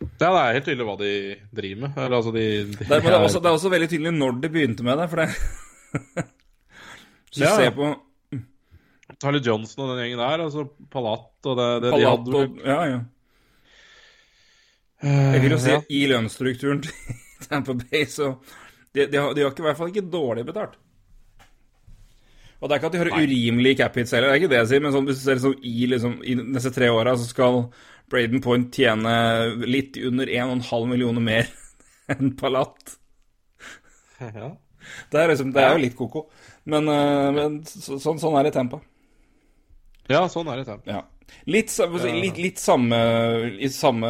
Ja. det er helt tydelig hva de driver med. Eller, altså, de, de det, er, det, er også, det, er også, veldig tydelig når de begynte med det, for det (laughs) Hvis du ja. ser på Tyler Johnson og den gjengen der, altså Palat og det, det Palat de hadde og, Ja, ja. Jeg vil jo si, ja. i lønnsstrukturen til (laughs) Tampa Bay, så de, de, har, de, har, ikke, i hvert fall ikke dårlig betalt. Og det er ikke at de har Nei. urimelige cap hits heller, det er ikke det jeg sier, men sånn, hvis du ser liksom, i, liksom, i neste tre åra, så skal Braden Point tjene litt under 1,5 millioner mer (laughs) enn Palat. Ja. Det er, liksom, det er jo litt ko-ko, men, uh, men så, sånn, sånn, er det i Tempa. Ja, sånn er det i Tempa. Ja. Litt, litt, litt, samme i samme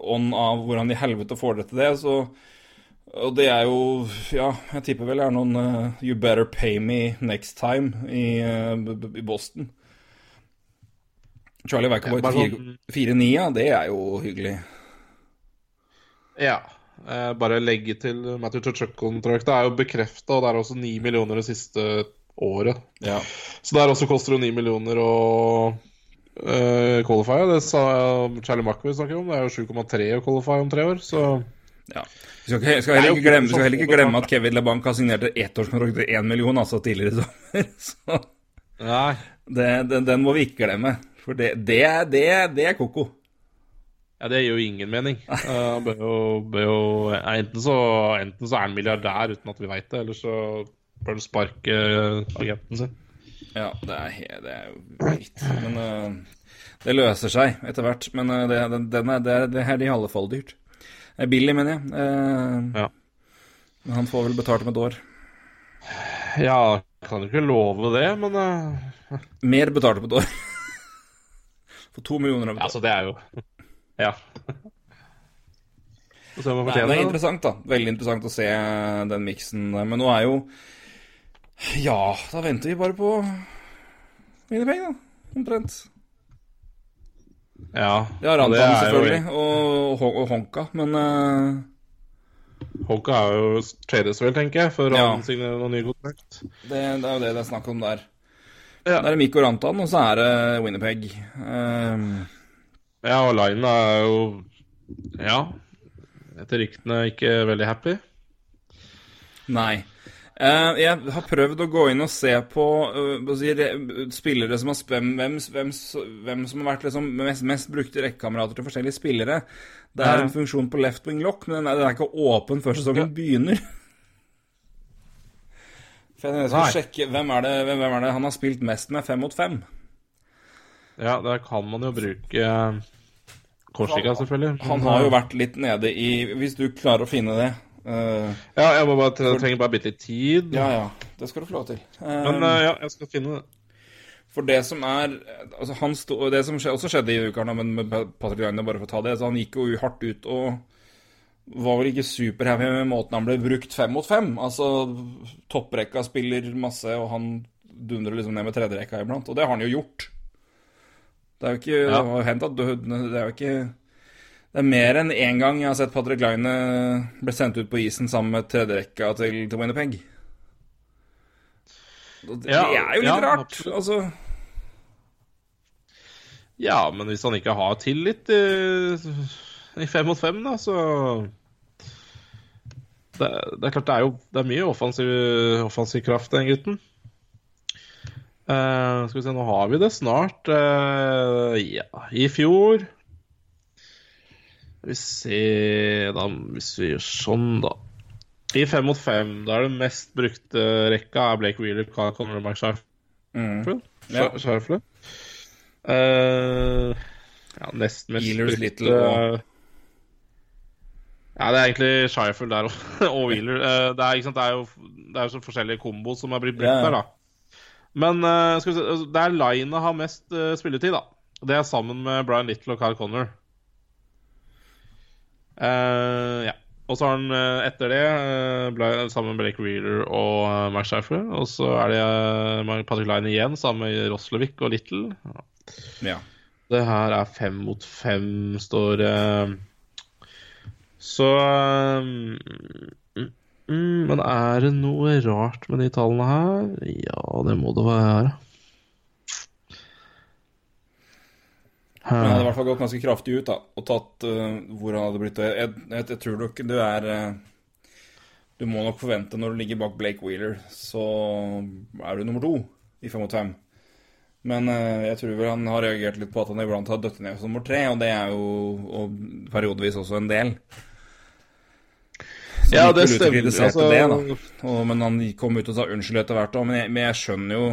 ånd av hvordan i helvete får det til det, så og det er jo Ja, jeg tipper vel det er noen uh, You better pay me next time i, uh, i Boston. Charlie Weichert ja, 4-9, ja, det er jo hyggelig. Ja. Eh, bare legge til Matthew Tuchuk-kontrakten er jo bekrefta, og det er også 9 millioner det siste året. Ja. Så der også koster det 9 millioner å eh, qualify. Det sa Charlie Mackwood snakker om. Det er jo 7,3 å qualify om tre år, så ja. Vi skal, skal, heller ikke glemme, skal heller ikke glemme at Kevin LeBanc har signert et ettårskontrakt til 1 million altså tidligere i sommer. (laughs) Så. Det, den, den, må vi ikke glemme. For det, det, det, det er ko-ko. Ja, det gir jo ingen mening. Uh, (laughs) bør jo, bør jo, enten, så, enten, så, er han milliardær uten at vi veit det, eller så bør han sparke agenten sin. Ja, det er, det er jo vilt. Men uh, det løser seg etter hvert. Men uh, det, den, er, det, det er i alle fall dyrt. Det billig, mener jeg. Uh, Ja. Men han får vel betalt om et år. Ja, kan jo ikke love det, men eh, Mer betalt om et år. For to millioner av. Altså, det er jo Ja. (laughs) Nei, det er interessant, da. Veldig interessant å se den miksen. Men nå er jo Ja, da venter vi bare på Winnerpeg, da. Omtrent. Ja, Ja, og det er jo- selvfølgelig, og, Hon- og Honka, men uh... Honka er jo trades vel, tenker jeg, for Ja. han signerer noen ny kontrakt. det, det er jo det det er snakk om der. Ja. Det er Mikko Rantan, og så er det Winnerpeg. Um, Ja, og Line er jo Ja, etter ryktene ikke veldig happy. nei. Uh, jeg har prøvd å gå inn og se på uh, si, re- spillere som har hvem, hvem, hvem, hvem som har vært liksom mest, mest brukte rekkekamerater til forskjellige spillere. Det er en funksjon på left wing lock, men den er, den er ikke åpen før sesongen begynner. For jeg skal sjekke hvem er, det, hvem er det han har spilt mest med fem mot fem. Ja, der kan man jo bruke eh, Korsika, selvfølgelig. Han har jo vært litt nede i Hvis du klarer å finne det Uh, Ja, jeg må bare, jeg trenger bare bitte litt tid. Ja, ja. Det skal du få lov til. Uh, Men uh, ja, jeg skal finne det. For det som er altså han sto, Det som også skjedde i uka, men med Patrick Laine, bare for å ta det, så han gikk jo hardt ut og var vel ikke superhappy med måten han ble brukt fem mot fem. Altså, topprekka spiller masse, og han dundrer liksom ned med tredjerekka iblant. Og det har han jo gjort. Det er jo ikke Det har hendt at Det er jo ikke Det er mer enn én gang jeg har sett Patrick Line ble sendt ut på isen sammen med tredjerekka til, til Winnipeg. Det, Ja, det er jo litt ja, rart. absolutt. Altså Ja, men hvis han ikke har tillit i, i fem mot fem, da, så det, det er klart det er jo det er mye offensiv, offensiv kraft, den gutten. Uh, skal vi se, nå har vi det snart. Uh, ja, i fjor vi se da, Hvis vi gjør sånn, da. I fem mot fem, da er det mest brukte rekka er Blake Wheeler, Carl Mark Sharf. mm. Ja. Sharfle. Eh, ja, nest mest Healers brukte- Little og- Ja, det er egentlig Shifle der (laughs) og, Wheeler. Eh, det, er, sant, det er jo det er jo så forskjellige kombo som er blitt brukt der, da. Men eh, se, det er Line har mest eh, spilletid, da. Det er sammen med Brian Little og Kyle Connor. Uh, ja. Og så har han etter det ble, sammen med Blake Wheeler og uh, Mark. Og så er det uh, Patrick Line igjen sammen med Roslevik og Little. ja. Det her er fem mot fem, står det. Så um, mm, mm, Men er det noe rart med de tallene her? Ja, det må det være. Men han hadde i hvert fall gått ganske kraftig ut da, og tatt uh, hvor han hadde blitt. Jeg, jeg, jeg tror nok du er uh, Du må nok forvente når du ligger bak Blake Wheeler, så er du nummer to i fem mot fem. Men uh, jeg tror vel han har reagert litt på at han iblant har dødd ned som nummer tre, og det er jo og periodevis også en del. Ja, det stemmer. Altså, det. Og, men han kom ut og sa unnskyld etter hvert òg. Men, men jeg skjønner jo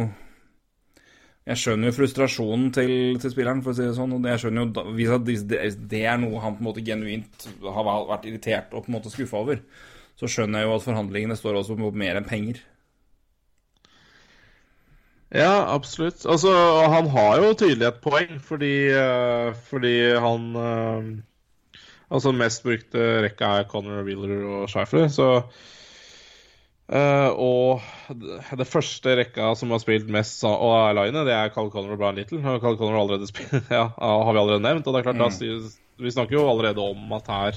Jeg skjønner jo frustrasjonen til, til spilleren, for å si det sånn. Og jeg skjønner jo hvis det, det er noe han på en måte genuint har vært irritert og på en måte skuffa over, så skjønner jeg jo at forhandlingene står også på mer enn penger. Ja, absolutt. Altså, han har jo tydelig et poeng, fordi, eh, fordi han Altså, mest brukte rekka er Connor Wheeler og Schäfer. så uh, Og det første rekka som har spilt mest og er line, det er Carl Connor og Brian Little. Og Carl Connor allerede (laughs) spilt, ja, har vi allerede nevnt. Og det er klart, da, sier- vi snakker jo allerede om at her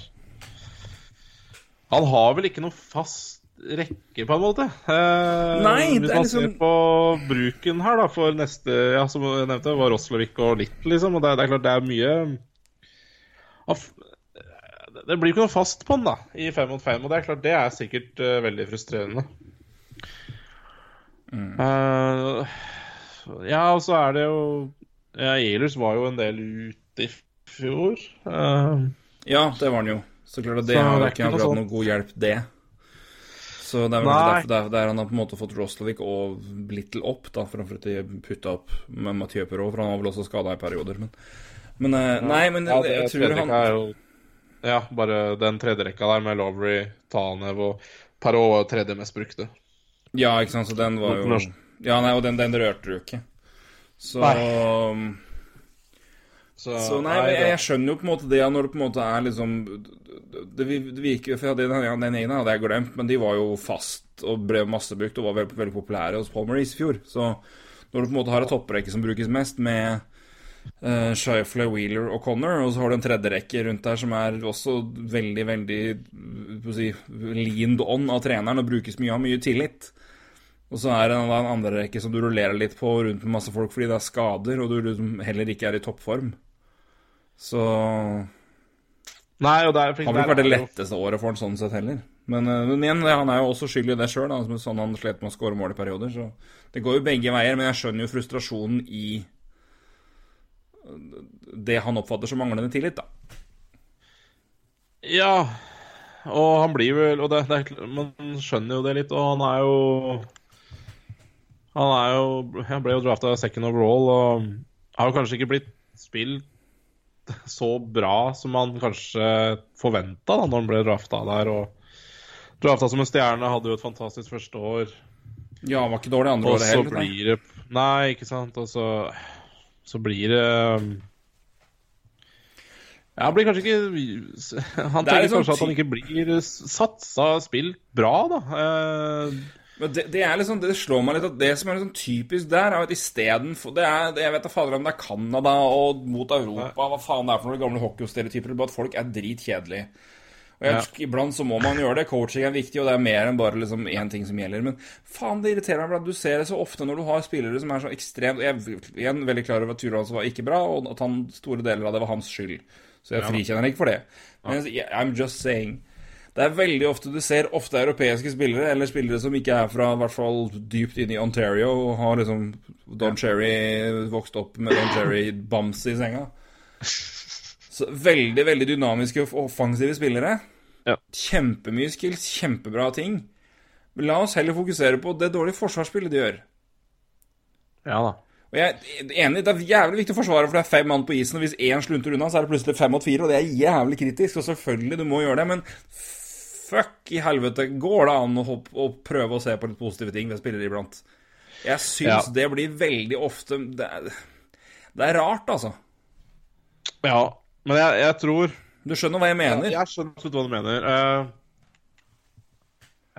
Han har vel ikke noe fast rekke, på en måte. Eh, Nei, hvis man liksom- ser på bruken her, da, for neste Ja, som jeg nevnte, var Roslevik og Little, liksom. Og det, det er klart det er mye Det blir ikke noe fast på den, da, i fem mot fem. Og det er klart det er sikkert uh, veldig frustrerende. Eh, ja, og så er det jo ja, Ehlers var jo en del ute i fjor. Uh, Ja, det var han jo. Så klart at det har det ikke akkurat noe sånn- noe god hjelp, det. Så det er vel derfor, der han har på en måte fått Roslovic og Little opp, da, framfor at de putta opp med Mathieu Perrault, for han var vel også skada i perioder. Men, men eh, Nei, men Ja, jeg, jeg, tror han Ja, bare den tredje rekka der med Lovery, Tanev og Parot var jo tredje mest brukte. Ja, ikke sant, så den var jo Ja, nei, og den, den rørte du ikke. Så Så, Så nei, nei jeg, jeg skjønner jo på en måte det når det på en måte er liksom Det, det virker jo For den, den ene hadde jeg glemt, men de var jo fast og ble massebrukt og var veldig, veldig populære hos Maurice i fjor. Så når du på en måte har et topprekke som brukes mest, med uh, Shifley, Wheeler og Connor, og så har du en tredje rekke rundt der som er også veldig, veldig si, leaned on av treneren og brukes mye, av mye tillit. Og så er det en, en andre rekke som du rullerer litt på rundt med masse folk fordi det er skader, og du liksom heller ikke er i toppform. Så Nei, og det er, har vel ikke vært det letteste året for han sånn sett heller. Men, eh, men igjen, han er jo også skyld i det sjøl, sånn han slet med å skåre mål i perioder. Så det går jo begge veier, men jeg skjønner jo frustrasjonen i det han oppfatter som manglende tillit, da. Ja, og han blir vel Og det, det man skjønner jo det litt, og han er jo Han er jo Han ble jo drafta second overall og har jo kanskje ikke blitt spilt så bra som man kanskje forventa da når han ble drafta der. Og drafta som en stjerne, hadde jo et fantastisk første år. Ja, han var ikke dårlig andre Og året så Og så blir det Nei, ikke sant. Og så, så blir det um, Ja, han blir kanskje ikke Han er tenker liksom kanskje at han ikke blir satsa spilt bra, da. Eh, Men det, det er liksom, det slår meg litt at det som er liksom typisk der, er at istedenfor det er, Jeg vet da fader om det er Canada og mot Europa, hva faen det er for noen gamle hockeystereotyper, bare at folk er dritkjedelige. Og jeg, Iblant så må man gjøre det. Coaching er viktig, og det er mer enn bare liksom én ting som gjelder. Men faen, det irriterer meg. Du ser det så ofte når du har spillere som er så ekstremt Jeg er igjen veldig klar over at turen hans var ikke bra, og at han, store deler av det var hans skyld. Så jeg frikjenner ikke for det. Men I'm just saying. Det er veldig ofte du ser ofte europeiske spillere, eller spillere som ikke er fra i hvert fall dypt inne i Ontario og har liksom Don Cherry vokst opp med Don Cherry-bams i senga. Så veldig, veldig dynamiske og offensive spillere. Kjempemye skills, kjempebra ting. Men la oss heller fokusere på det dårlige forsvarsspillet de gjør. ja da. Og jeg er enig, Det er jævlig viktig å forsvare, for det er fem mann på isen. Og hvis én slunter unna, så er det plutselig fem mot fire. Og det er jævlig kritisk. Og selvfølgelig, du må gjøre det, men fuck i helvete, går det an å, hoppe, å prøve å se på litt positive ting ved spillere iblant? Jeg syns Ja. det blir veldig ofte det er, det er rart, altså. Ja, men jeg, jeg tror Du skjønner hva jeg mener? Jeg skjønner absolutt hva du mener. Uh,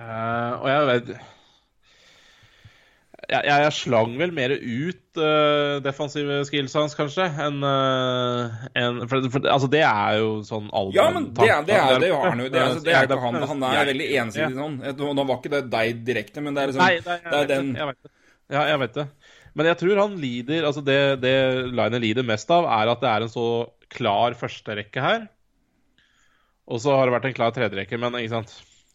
uh, og jeg vet jeg, jeg, jeg slang vel mer ut uh, defensive skills hans, kanskje, enn uh, en, for, for, Altså, det er jo sånn allmenn Ja, men det, det, er, det jo han jo. Det, altså, det er ikke han. Han er veldig ensidig sånn. Nå var ikke det deg direkte, men det er liksom Nei, nei, jeg, er vet den jeg vet det. Ja, jeg vet det. Men jeg tror han lider Altså, det, det Liner lider mest av, er at det er en så klar førsterekke her. Og så har det vært en klar tredjerekke, men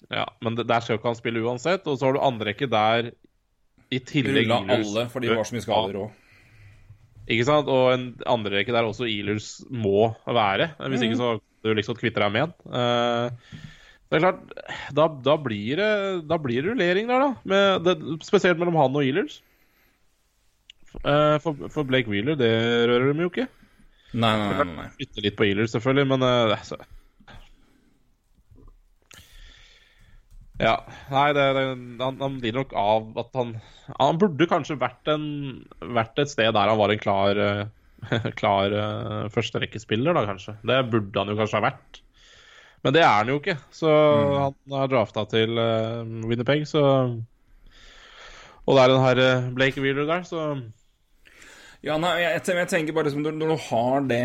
Ja, men der skal jo ikke han spille uansett. Og så har du andre rekke der i tillegg rulla alle, for de var så mye skader òg. Ikke sant? Og en andre rekke der også Ealers må være. Hvis ikke så du liksom kvitter deg med en. Eh, det er klart, da, da, blir det, da blir det rullering der, da. Med, det, spesielt mellom han og Ealers Eh, for, for Blake Wheeler, det rører de jo ikke. Nei, nei, nei. nei. Bytte litt på Ehlers, selvfølgelig, men eh, altså. Ja. Nei, det, det, han, han lider nok av at han Han burde kanskje vært, en, vært et sted der han var en klar eh, (laughs) Klar uh, førsterekkespiller, da, kanskje. Det burde han jo kanskje ha vært. Men det er han jo ikke, så han er drafta til uh, Winnerpeg, så Og det er den her eh, Blake Wheeler der, så Ja, nei, jeg, jeg tenker bare liksom, når du har det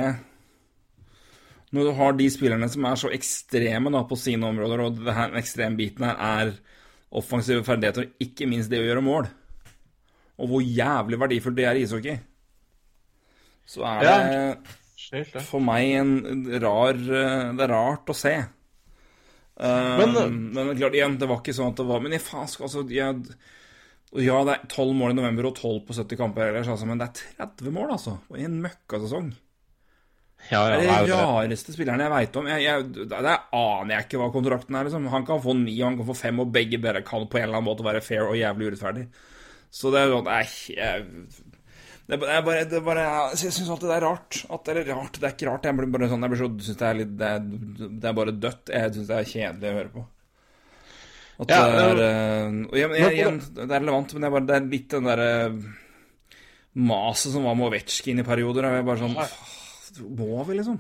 Når du har de spillerne som er så ekstreme da, på sine områder, og det her, den ekstreme biten her er offensive ferdigheter, og ikke minst det å gjøre mål, og hvor jævlig verdifullt det er i ishockey, så er det ja. for meg en rar eh, Det er rart å se. Men, Men- men, klart, igjen, det var ikke sånn at det var Men i faen, altså jeg, Ja, det er 12 mål i november og 12 på 70 kamper ellers, altså, men det er 30 mål, altså. I en møkkasesong. Ja, ja, Det er er de rareste spillerne jeg veit om. Jeg, jeg, det aner jeg ikke hva kontrakten er. Liksom. Han kan få ni, han kan få fem, og begge dere kan på en eller annen måte være fair og jævlig urettferdig. Så det er sånn Nei, jeg det er bare, det er bare, er Jeg syns alltid det er rart. At det er rart. Det er ikke rart. Jeg blir bare sånn Jeg blir så synes det er litt Det er, det er bare dødt. Jeg syns det er kjedelig å høre på. At Ja, det er eh, og jeg, jeg, Det er relevant, men det er, bare, det er litt den derre maset som var med Ovetsjkin i perioder. Jeg er bare sånn «Åh, Må vi, liksom?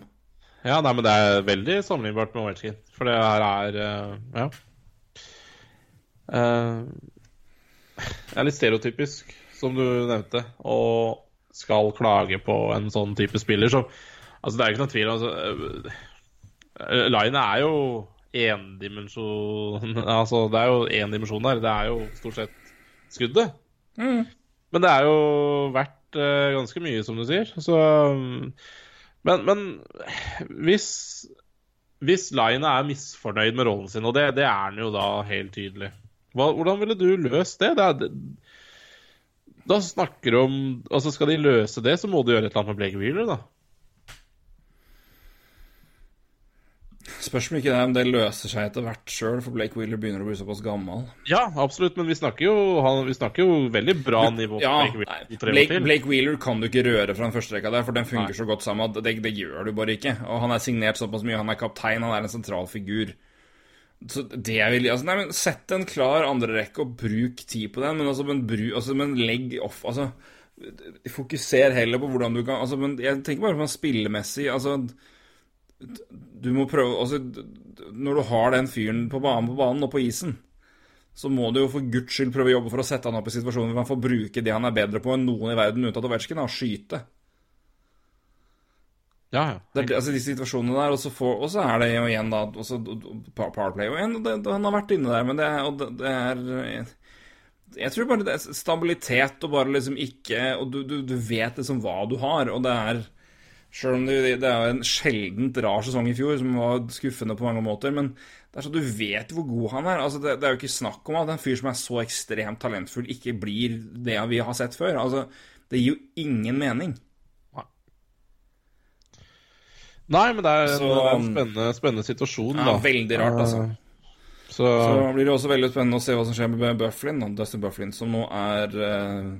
Ja, nei, men det er veldig sammenlignbart med Ovechkin. For det her er uh, Ja. Uh, det er litt stereotypisk, som du nevnte, og skal klage på en sånn type spiller som Altså, det er jo ikke noen tvil altså, uh, Line er jo endimensjon Altså, det er jo én dimensjon der. Det er jo stort sett skuddet. Men det er jo verdt eh, ganske mye, som du sier. Så um, Men, men hvis hvis Line er misfornøyd med rollen sin, og det, det er han jo da helt tydelig, hva, hvordan ville du løst det? det, er, det da snakker du om Altså Skal de løse det, så må du gjøre et eller annet med Blake Wheeler, da. Spørs om ikke det, om det løser seg etter hvert sjøl, for Blake Wheeler begynner å bli såpass gammel. Ja, absolutt, men vi snakker jo, han, vi snakker jo veldig bra nivå Ja, Blake Wheeler. Blake. Blake Wheeler kan du ikke røre fra den første rekka der, for den funker Nei. så godt sammen at det, det gjør du bare ikke. Og han er signert såpass mye, han er kaptein, han er en sentral figur. Så det jeg vil altså, Nei, men Sett en klar andrerekke og bruk tid på den, men, altså, men, bru, altså, men legg off Altså, fokuser heller på hvordan du kan altså, men Jeg tenker bare på spillemessig Altså du må prøve altså, Når du har den fyren på banen, på banen og på isen, så må du jo for guds skyld prøve å jobbe for å sette han opp i situasjoner hvor han får bruke det han er bedre på enn noen i verden unntatt Ovetsjkin, og skyte. Ja, ja. Det er, altså de situasjonene der, og så, får, og så er det jo igjen da også, power- Powerplay og igjen, og det, Han har vært inne der, men det det, det er Jeg tror bare det er stabilitet og bare liksom ikke Og du, du, du vet liksom hva du har, og det er Sjøl om det, det er en sjeldent rar sesong i fjor, som var skuffende på mange måter, men det er så du vet hvor god han er. Altså, det, det er jo ikke snakk om at en fyr som er så ekstremt talentfull, ikke blir det vi har sett før. Altså, det gir jo ingen mening. Nei, men det er en, Så- en spennende, spennende situasjon, Ja, da. veldig rart, altså. Eh, Så, Så blir det også veldig spennende å se hva som skjer med Bufflin, Dustin Bufflin, som nå er eh,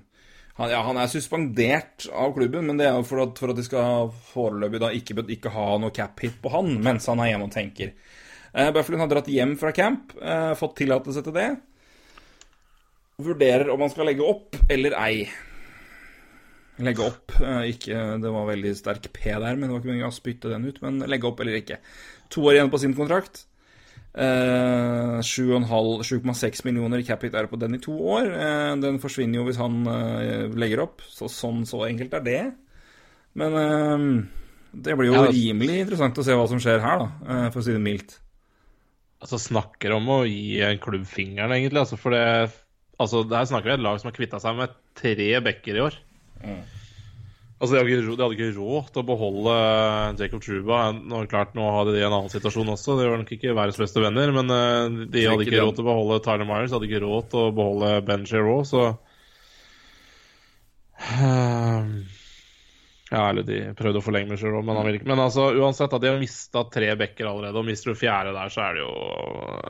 han, ja, han er suspendert av klubben, men det er jo for at, for at de skal foreløpig da ikke, ikke ha noe cap-hit på han mens han er hjemme og tenker. Eh, Bufflin har dratt hjem fra camp, eh, fått tillatelse til det. Vurderer om han skal legge opp eller ei. Legge opp. eh, ikke, det var veldig sterk P der, men det var ikke meningen å spytte den ut. Men legge opp eller ikke. To år igjen på sin kontrakt. Eh, 7,5 7,6 millioner i capit er på den i to år. Eh, den forsvinner jo hvis han eh, legger opp. Så sånn så enkelt er det. Men eh, det blir jo Ja, det- rimelig interessant å se hva som skjer her, da, eh, for å si det mildt. altså, snakker om å gi en klubb fingeren, egentlig. Altså, for det Altså, der snakker vi et lag som har kvitta seg med tre backer i år. Altså, de hadde, ikke, de hadde ikke råd til å beholde Jacob Truba. Nå, klart, nå hadde de en annen situasjon også. De var nok ikke verdens beste venner, men eh, de hadde ikke råd til å beholde Tyler Myers, de hadde ikke råd til å beholde Ben Sherow, så Ehm, Ja, eller de prøvde å forlenge med Sherow, men han ville ikke. Men altså, uansett, da, de har mista tre backer allerede, og mister du fjerde der, så er det jo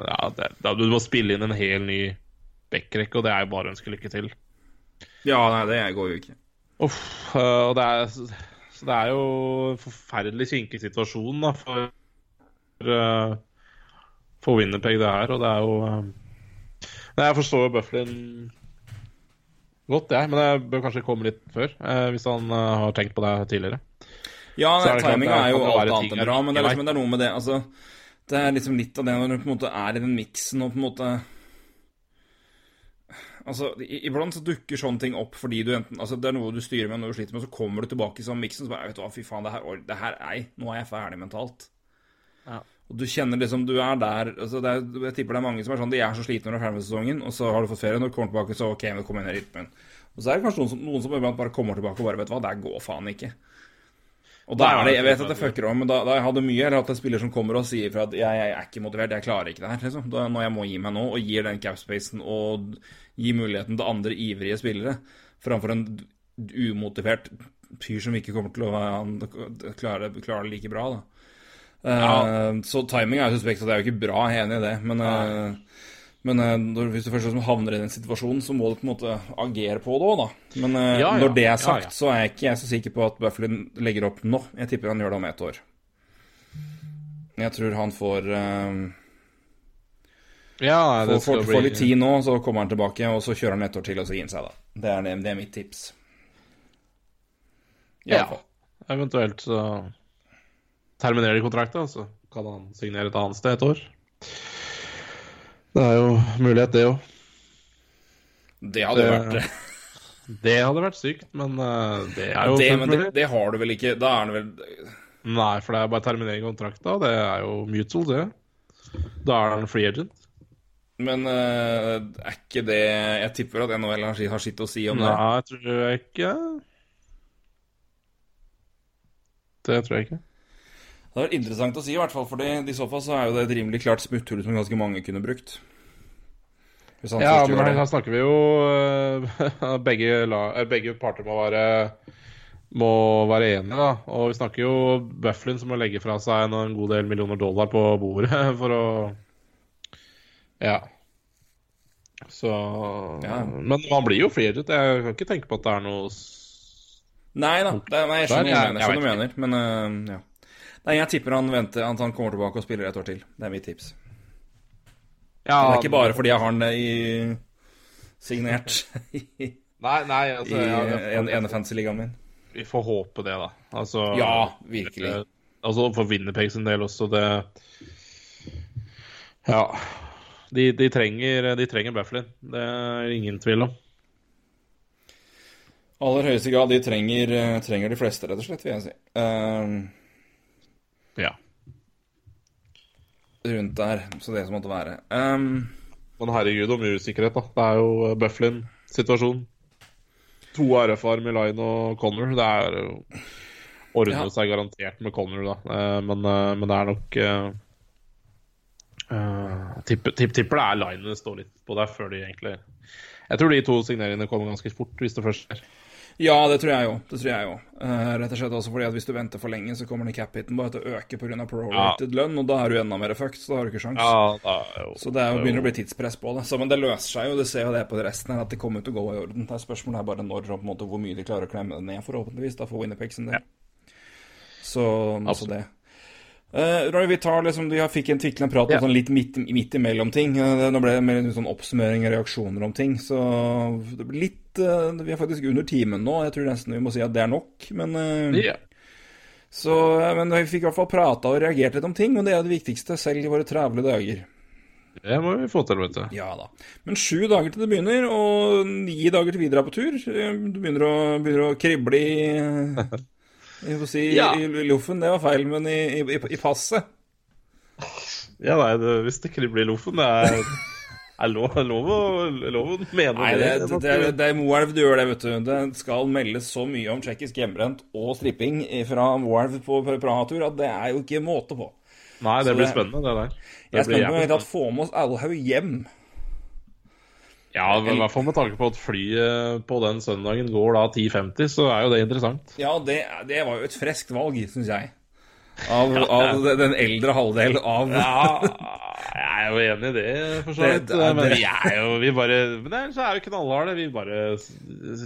Ja, det, du må spille inn en hel ny backrekke, og det er jo bare å ønske lykke til. Ja, nei, det går jo ikke. Uff, øh, og det er, så det er jo en forferdelig kinkig situasjon da, for, for, for Winnerpeg, det her. Og det er jo øh, Nei, Jeg forstår jo Bufflin godt, jeg, men det bør kanskje komme litt før. hvis han har tenkt på det tidligere. Ja, timinga er jo alt annet enn bra, men det er, liksom, det er noe med det altså, Det er liksom litt av det når du på en måte er i den miksen og på en måte Altså, Iblant så dukker sånne ting opp fordi du enten Altså, det er noe du styrer med når du sliter med, så kommer du tilbake i sånn miksen, så bare Vet du hva, fy faen, det her, det her er nå er jeg ferdig mentalt. Ja. Og du kjenner liksom Du er der altså det er, Jeg tipper det er mange som er sånn De er så slitne når de er ferdig med sesongen, og så har du fått ferie, når du kommer tilbake, så OK, vi kommer inn i rytmen. Og så er det kanskje noen som, noen som bare kommer tilbake og bare Vet du hva, det går faen ikke. Og da er det, Jeg vet at det fucker om, men da, da jeg hadde mye eller hatt en spiller som kommer og sier fra at jeg, jeg er ikke motivert, jeg klarer ikke det her. liksom. Da, når jeg må gi meg nå, og gir den capspacen og gir muligheten til andre ivrige spillere, framfor en umotivert fyr som ikke kommer til å klare, klare det like bra. da. Uh, Så timing er jo suspekt, og det er jo ikke bra, jeg er enig i det. Men, uh, men uh, når, hvis du først havner i den situasjonen, så må du på en måte agere på det òg, da. Men Ja, ja. når det er sagt, ja. så er jeg ikke jeg så sikker på at Bufflin legger opp nå. Jeg tipper han gjør det om ett år. Jeg tror han får uh, Ja, det Får, får, får litt tid nå, så kommer han tilbake, og så kjører han ett år til, og så gir han seg, da. Det er, det, det er mitt tips. I Ja. fall. Eventuelt så terminerer de kontrakten, så kan han signere et annet sted et år. Det er jo mulighet, det òg. Det hadde Det- vært det. (laughs) Det hadde vært sykt, men eh, det er jo det, fullt men det, det har du vel ikke Da er det vel Nei, for det er bare terminering av kontrakta, det er jo mutual, det. Da er han free agent. Men uh, er ikke det Jeg tipper at NHL har sitt å si om det. Nei, jeg tror jeg ikke. Det tror jeg ikke. Det er interessant å si, i hvert fall, for i så fall så er jo det et rimelig klart smutthull som ganske mange kunne brukt. Ja, men her, her snakker vi jo eh, (laughs) begge, la, eh, begge parter må være må være enige, da. Og vi snakker jo Bufflin som må legge fra seg en, en god del millioner dollar på bordet (laughs) for å Ja. Så Ja. Men man blir jo flere. Jeg kan ikke tenke på at det er noe Nei da, det, nei, jeg skjønner hva du mener, men uh, ja. Nei, jeg tipper han venter at han kommer tilbake og spiller et år til. Det er mitt tips. ja, det er ikke bare fordi jeg har den i signert (laughs) i, Nei, nei, altså i ja, en, ene fantasy-ligaen min. Vi får håpe det, da. Altså, Ja, virkelig. eh, Altså for Winnerpeg sin del også, det Ja. De, de trenger, de trenger Bufflin. Det er ingen tvil om. Aller høyeste grad, de trenger, eh, trenger de fleste, rett og slett, vil jeg si. Eh, Ja. rundt der, så det som måtte være. Um, Men herregud, om usikkerhet, da. Det er jo Bufflin-situasjon. To RF-er Milain Line og Connor. Det er jo ordner Ja. seg garantert med Connor, da. Eh, Men, eh, men det er nok eh, eh, tipper, tipp, tipp, det er Line det står litt på der før de egentlig Jeg tror de to signeringene kommer ganske fort, hvis det først skjer. Ja, det tror jeg jo. Det tror jeg jo. Uh, rett og slett også fordi at hvis du venter for lenge, så kommer den cap-hiten bare til å øke pga. prorated lønn, og da er du enda mer fucked, så da har du ikke sjans. Ja, da jo Så det jo, begynner å bli tidspress på det. Så, men det løser seg jo, det ser jo det på resten her, at det kommer til å gå i orden. Det er Spørsmålet er bare når og på en måte hvor mye de klarer å klemme det ned, forhåpentligvis, da for Winnerpeg sin del. Så, altså det. Uh, Roy, vi tar liksom, Du fikk en tviklende prat om Ja. sånn litt midt, midt imellom ting. Eh, Nå ble det mer en sånn oppsummering og reaksjoner om ting. Så det blir litt eh, Vi er faktisk under timen nå. Jeg tror nesten vi må si at det er nok. Men, yeah. Så, eh, men vi fikk i hvert fall prata og reagert litt om ting, og det er det viktigste, selv i våre travle dager. Det må vi få til, vet du. Ja da. Men sju dager til det begynner, og ni dager til videre er på tur. Eh, Du begynner å, begynner å krible i (laughs) Jeg får si Ja. i loffen, det var feil, men i, i, i passet. Ja, nei, det, hvis det kribler i loffen, det er, er lov, lov, å, lov å mene Nei, det, det, det, er- det er Moelv du gjør det, vet du. Det skal meldes så mye om tsjekkisk hjemmebrent og stripping fra Moelv på Praha-tur at det er jo ikke måte på. Nei, det Så blir det- spennende, det der. Det Jeg er spent på kan få med oss Alhaug hjem. Ja, i hvert fall med tanke på at flyet på den søndagen går da 10.50, så er jo det interessant. Ja, det, det var jo et friskt valg, syns jeg. Av, av den eldre halvdel av Ja, jeg er jo enig i det, for så vidt. Men vi er jo vi bare Men ellers er jo knallharde. Vi bare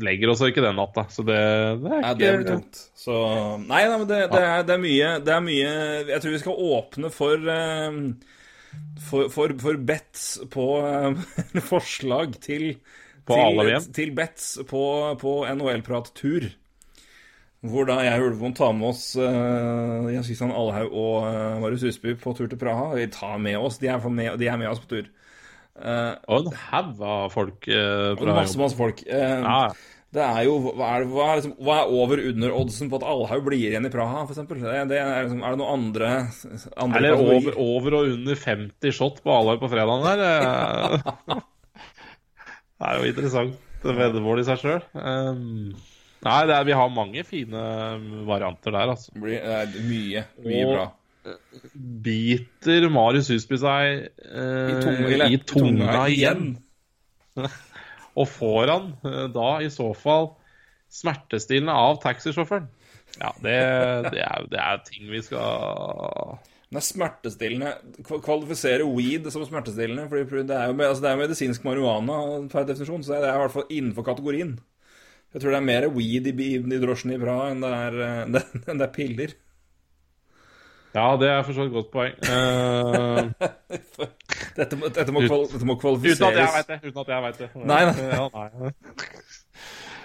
legger oss ikke den natta. Så det, det er Ja, det blir tungt. Så Nei, nei men det, det, er, det, er mye, det er mye Jeg tror vi skal åpne for eh, for, for, for bets på eh, (laughs) Forslag til til, til bets på, på NHL-prat-tur. Hvor da jeg og Ulvon tar med oss uh, Jens Kristian Alhaug og uh, Marius Husby på tur til Praha. Vi tar med oss, De er, med, de er med oss på tur. Uh, Og en haug av folk Uh, og masse, masse folk. Uh, Det er jo Hva er, hva er, liksom, hva er over under-oddsen på at Alhaug blir igjen i Praha, f.eks.? Det, det er, liksom, er det noen andre, andre Eller over, over og under 50 shot på Alhaug på fredagen der. eh. (laughs) Det er jo interessant veddemål i seg sjøl. Nei, det er, vi har mange fine varianter der, altså. Blir, er mye, mye Og- bra. Biter Marius Husby seg eh, I tunga, i tunga igjen? (laughs) Og får han eh, da i så fall Smertestillende av taxisjåføren. Ja, det, det, er, det er ting vi skal Det er smertestillende Kval- Kvalifisere weed som smertestillende. Fordi det er jo altså det er medisinsk marihuana per definisjon, så det er i hvert fall innenfor kategorien. Jeg tror det er mer weed i, i, i drosjen i Praha enn det er, eh, (laughs) det, enn det er piller. Ja, det er for så vidt et godt poeng. Uh... (laughs) Dette, må- dette, må, dette må uten at jeg kvalifiseres. det. Uten at jeg vet det. Nei, nei. Ja, nei. (laughs)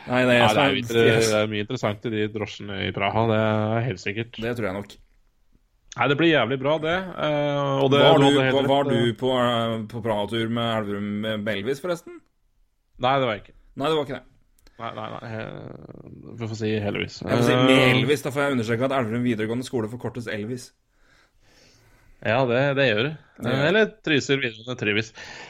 Nei, nei, det, er det er mye interessant i de drosjene i Praha, det er helt sikkert. det tror jeg nok. Nei, det blir jævlig bra, det. Uh, og det Var du var, var du på, uh, på Praha-tur med Elverum med Belvis, forresten? Nei, det var jeg ikke. Nei, det var ikke det. Nei, nei, nei. eh, Vi får si heldigvis. Jeg får si Eh, med Elvis, da får jeg understreke at Elverum videregående skole forkortes Elvis. Ja, det, det gjør det. Det Eh, gjør. Eller Trysil videregående Trivis.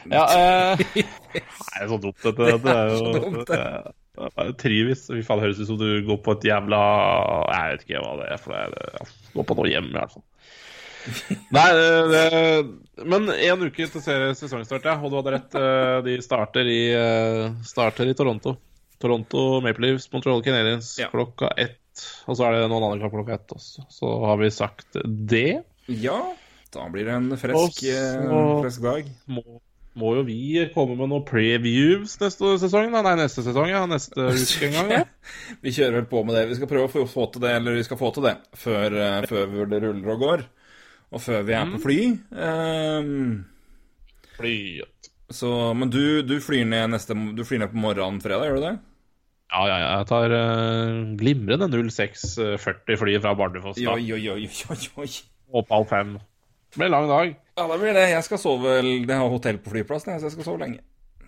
Ja, eh, (laughs) det er så dumt, dette. Det er jo så dumt, det. Trivis. Fy faen, høres ut som du går på et jævla Jeg vet ikke hva det er, for det er Gå på noe hjem, i hvert fall. (laughs) Nei, det, det Men én uke til sesongstart, ja. Og du hadde rett. eh, De starter i, eh, starter i Toronto. Toronto Maple Leafs, Montreal Canadiens Ja. klokka ett. Og så er det noen andre klokka ett også. Så har vi sagt det. Ja, da blir det en fresk, eh, fresk dag. må, må jo vi komme med noen previews neste sesong. Da. Nei, neste sesong, ja. Neste (laughs) uke en gang. Ja. Vi kjører vel på med det. Vi skal prøve å få, til det, eller vi skal få til det, før, eh, før det ruller og går. Og før vi er på fly. Um, Flyet. så, men du, du, flyr ned neste, du flyr ned på morgenen fredag, gjør du det? Ja, ja, ja. Jeg tar uh, glimrende 0640-flyet fra Bardufoss. Oi, oi, oi, oi, oi. Opp halv fem. Det blir lang dag. Ja, det blir det. Jeg skal sove Det har hotell på flyplassen, så jeg skal sove lenge.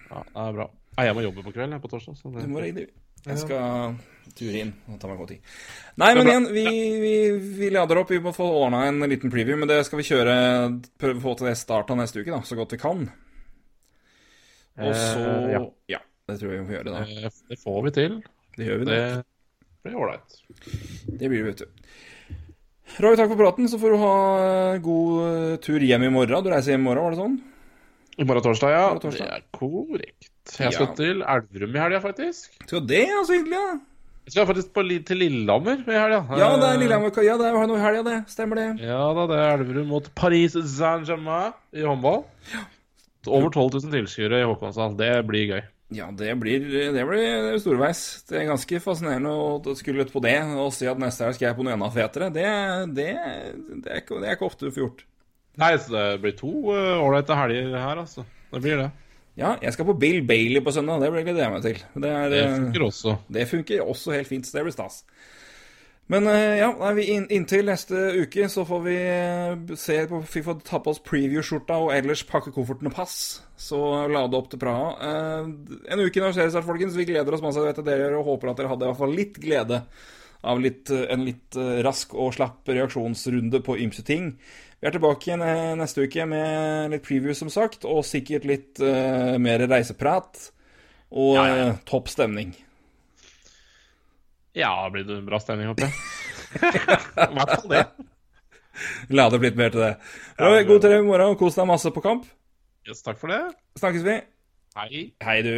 Ja, det er bra. Jeg må jobbe på kvelden på torsdag. Så Du må regne, du. Jeg skal ture inn og ta meg god tid. Nei, men igjen, vi, vi, vi lader opp. Vi må få ordna en liten preview, men det skal vi kjøre Prøve å få til det starten neste uke, da, så godt vi kan. Og så Eh, ja. Ja, det tror jeg vi må gjøre, da. Eh, det får vi til. Det gjør vi, Det det. blir ålreit. Det blir det, vet du. Roy, takk for praten. Så får du ha eh, god eh, tur hjem i morgen. Du reiser hjem i morgen, var det sånn? I morgen torsdag, ja. Morgen torsdag. Det er korrekt. Jeg skal Ja. til Elverum i helga, faktisk. Skal det, ja, så hyggelig, ja. Jeg skal faktisk på, til Lillehammer i helga. Ja, det er Lillehammer Ja, det er noe i helga, det. Stemmer det. Ja da, det er Elverum mot Paris Saint-Germain i håndball. Ja. Over 12 000 tilskuere i Håkonsdal. Det blir gøy. Ja, det blir, det blir storveis. Det er ganske fascinerende å skulle ut på det og si at neste helg skal jeg på noe enda fetere. Det, det, det, er ikke, det er ikke ofte du får gjort. Nei, så det blir to ålreite uh, helger her, altså. Det blir det. Ja, jeg skal på Bill Bailey på søndag. Det gleder jeg meg til. Det, er, Det eh, funker også. det funker også helt fint, så det blir stas. Men eh, ja, vi inntil neste uke så får vi eh, se på Vi får ta på oss preview-skjorta og ellers pakke kofferten og pass. Så lade opp til Praha. Eh, en uke når seriestart, folkens. Vi gleder oss masse vet jeg dere og håper at dere hadde i hvert fall litt glede av litt, en litt rask og slapp reaksjonsrunde på ymse ting. Vi er tilbake igjen neste uke med litt preview, som sagt, og sikkert litt uh, mer reiseprat. Og Ja, ja. topp stemning. Ja, blir det bra stemning, håper jeg. (laughs) I hvert fall det. La det blitt mer til det. Ja, god tur i morgen, og kos deg masse på kamp. Yes, takk for det. Snakkes vi. Hei. Hei, du.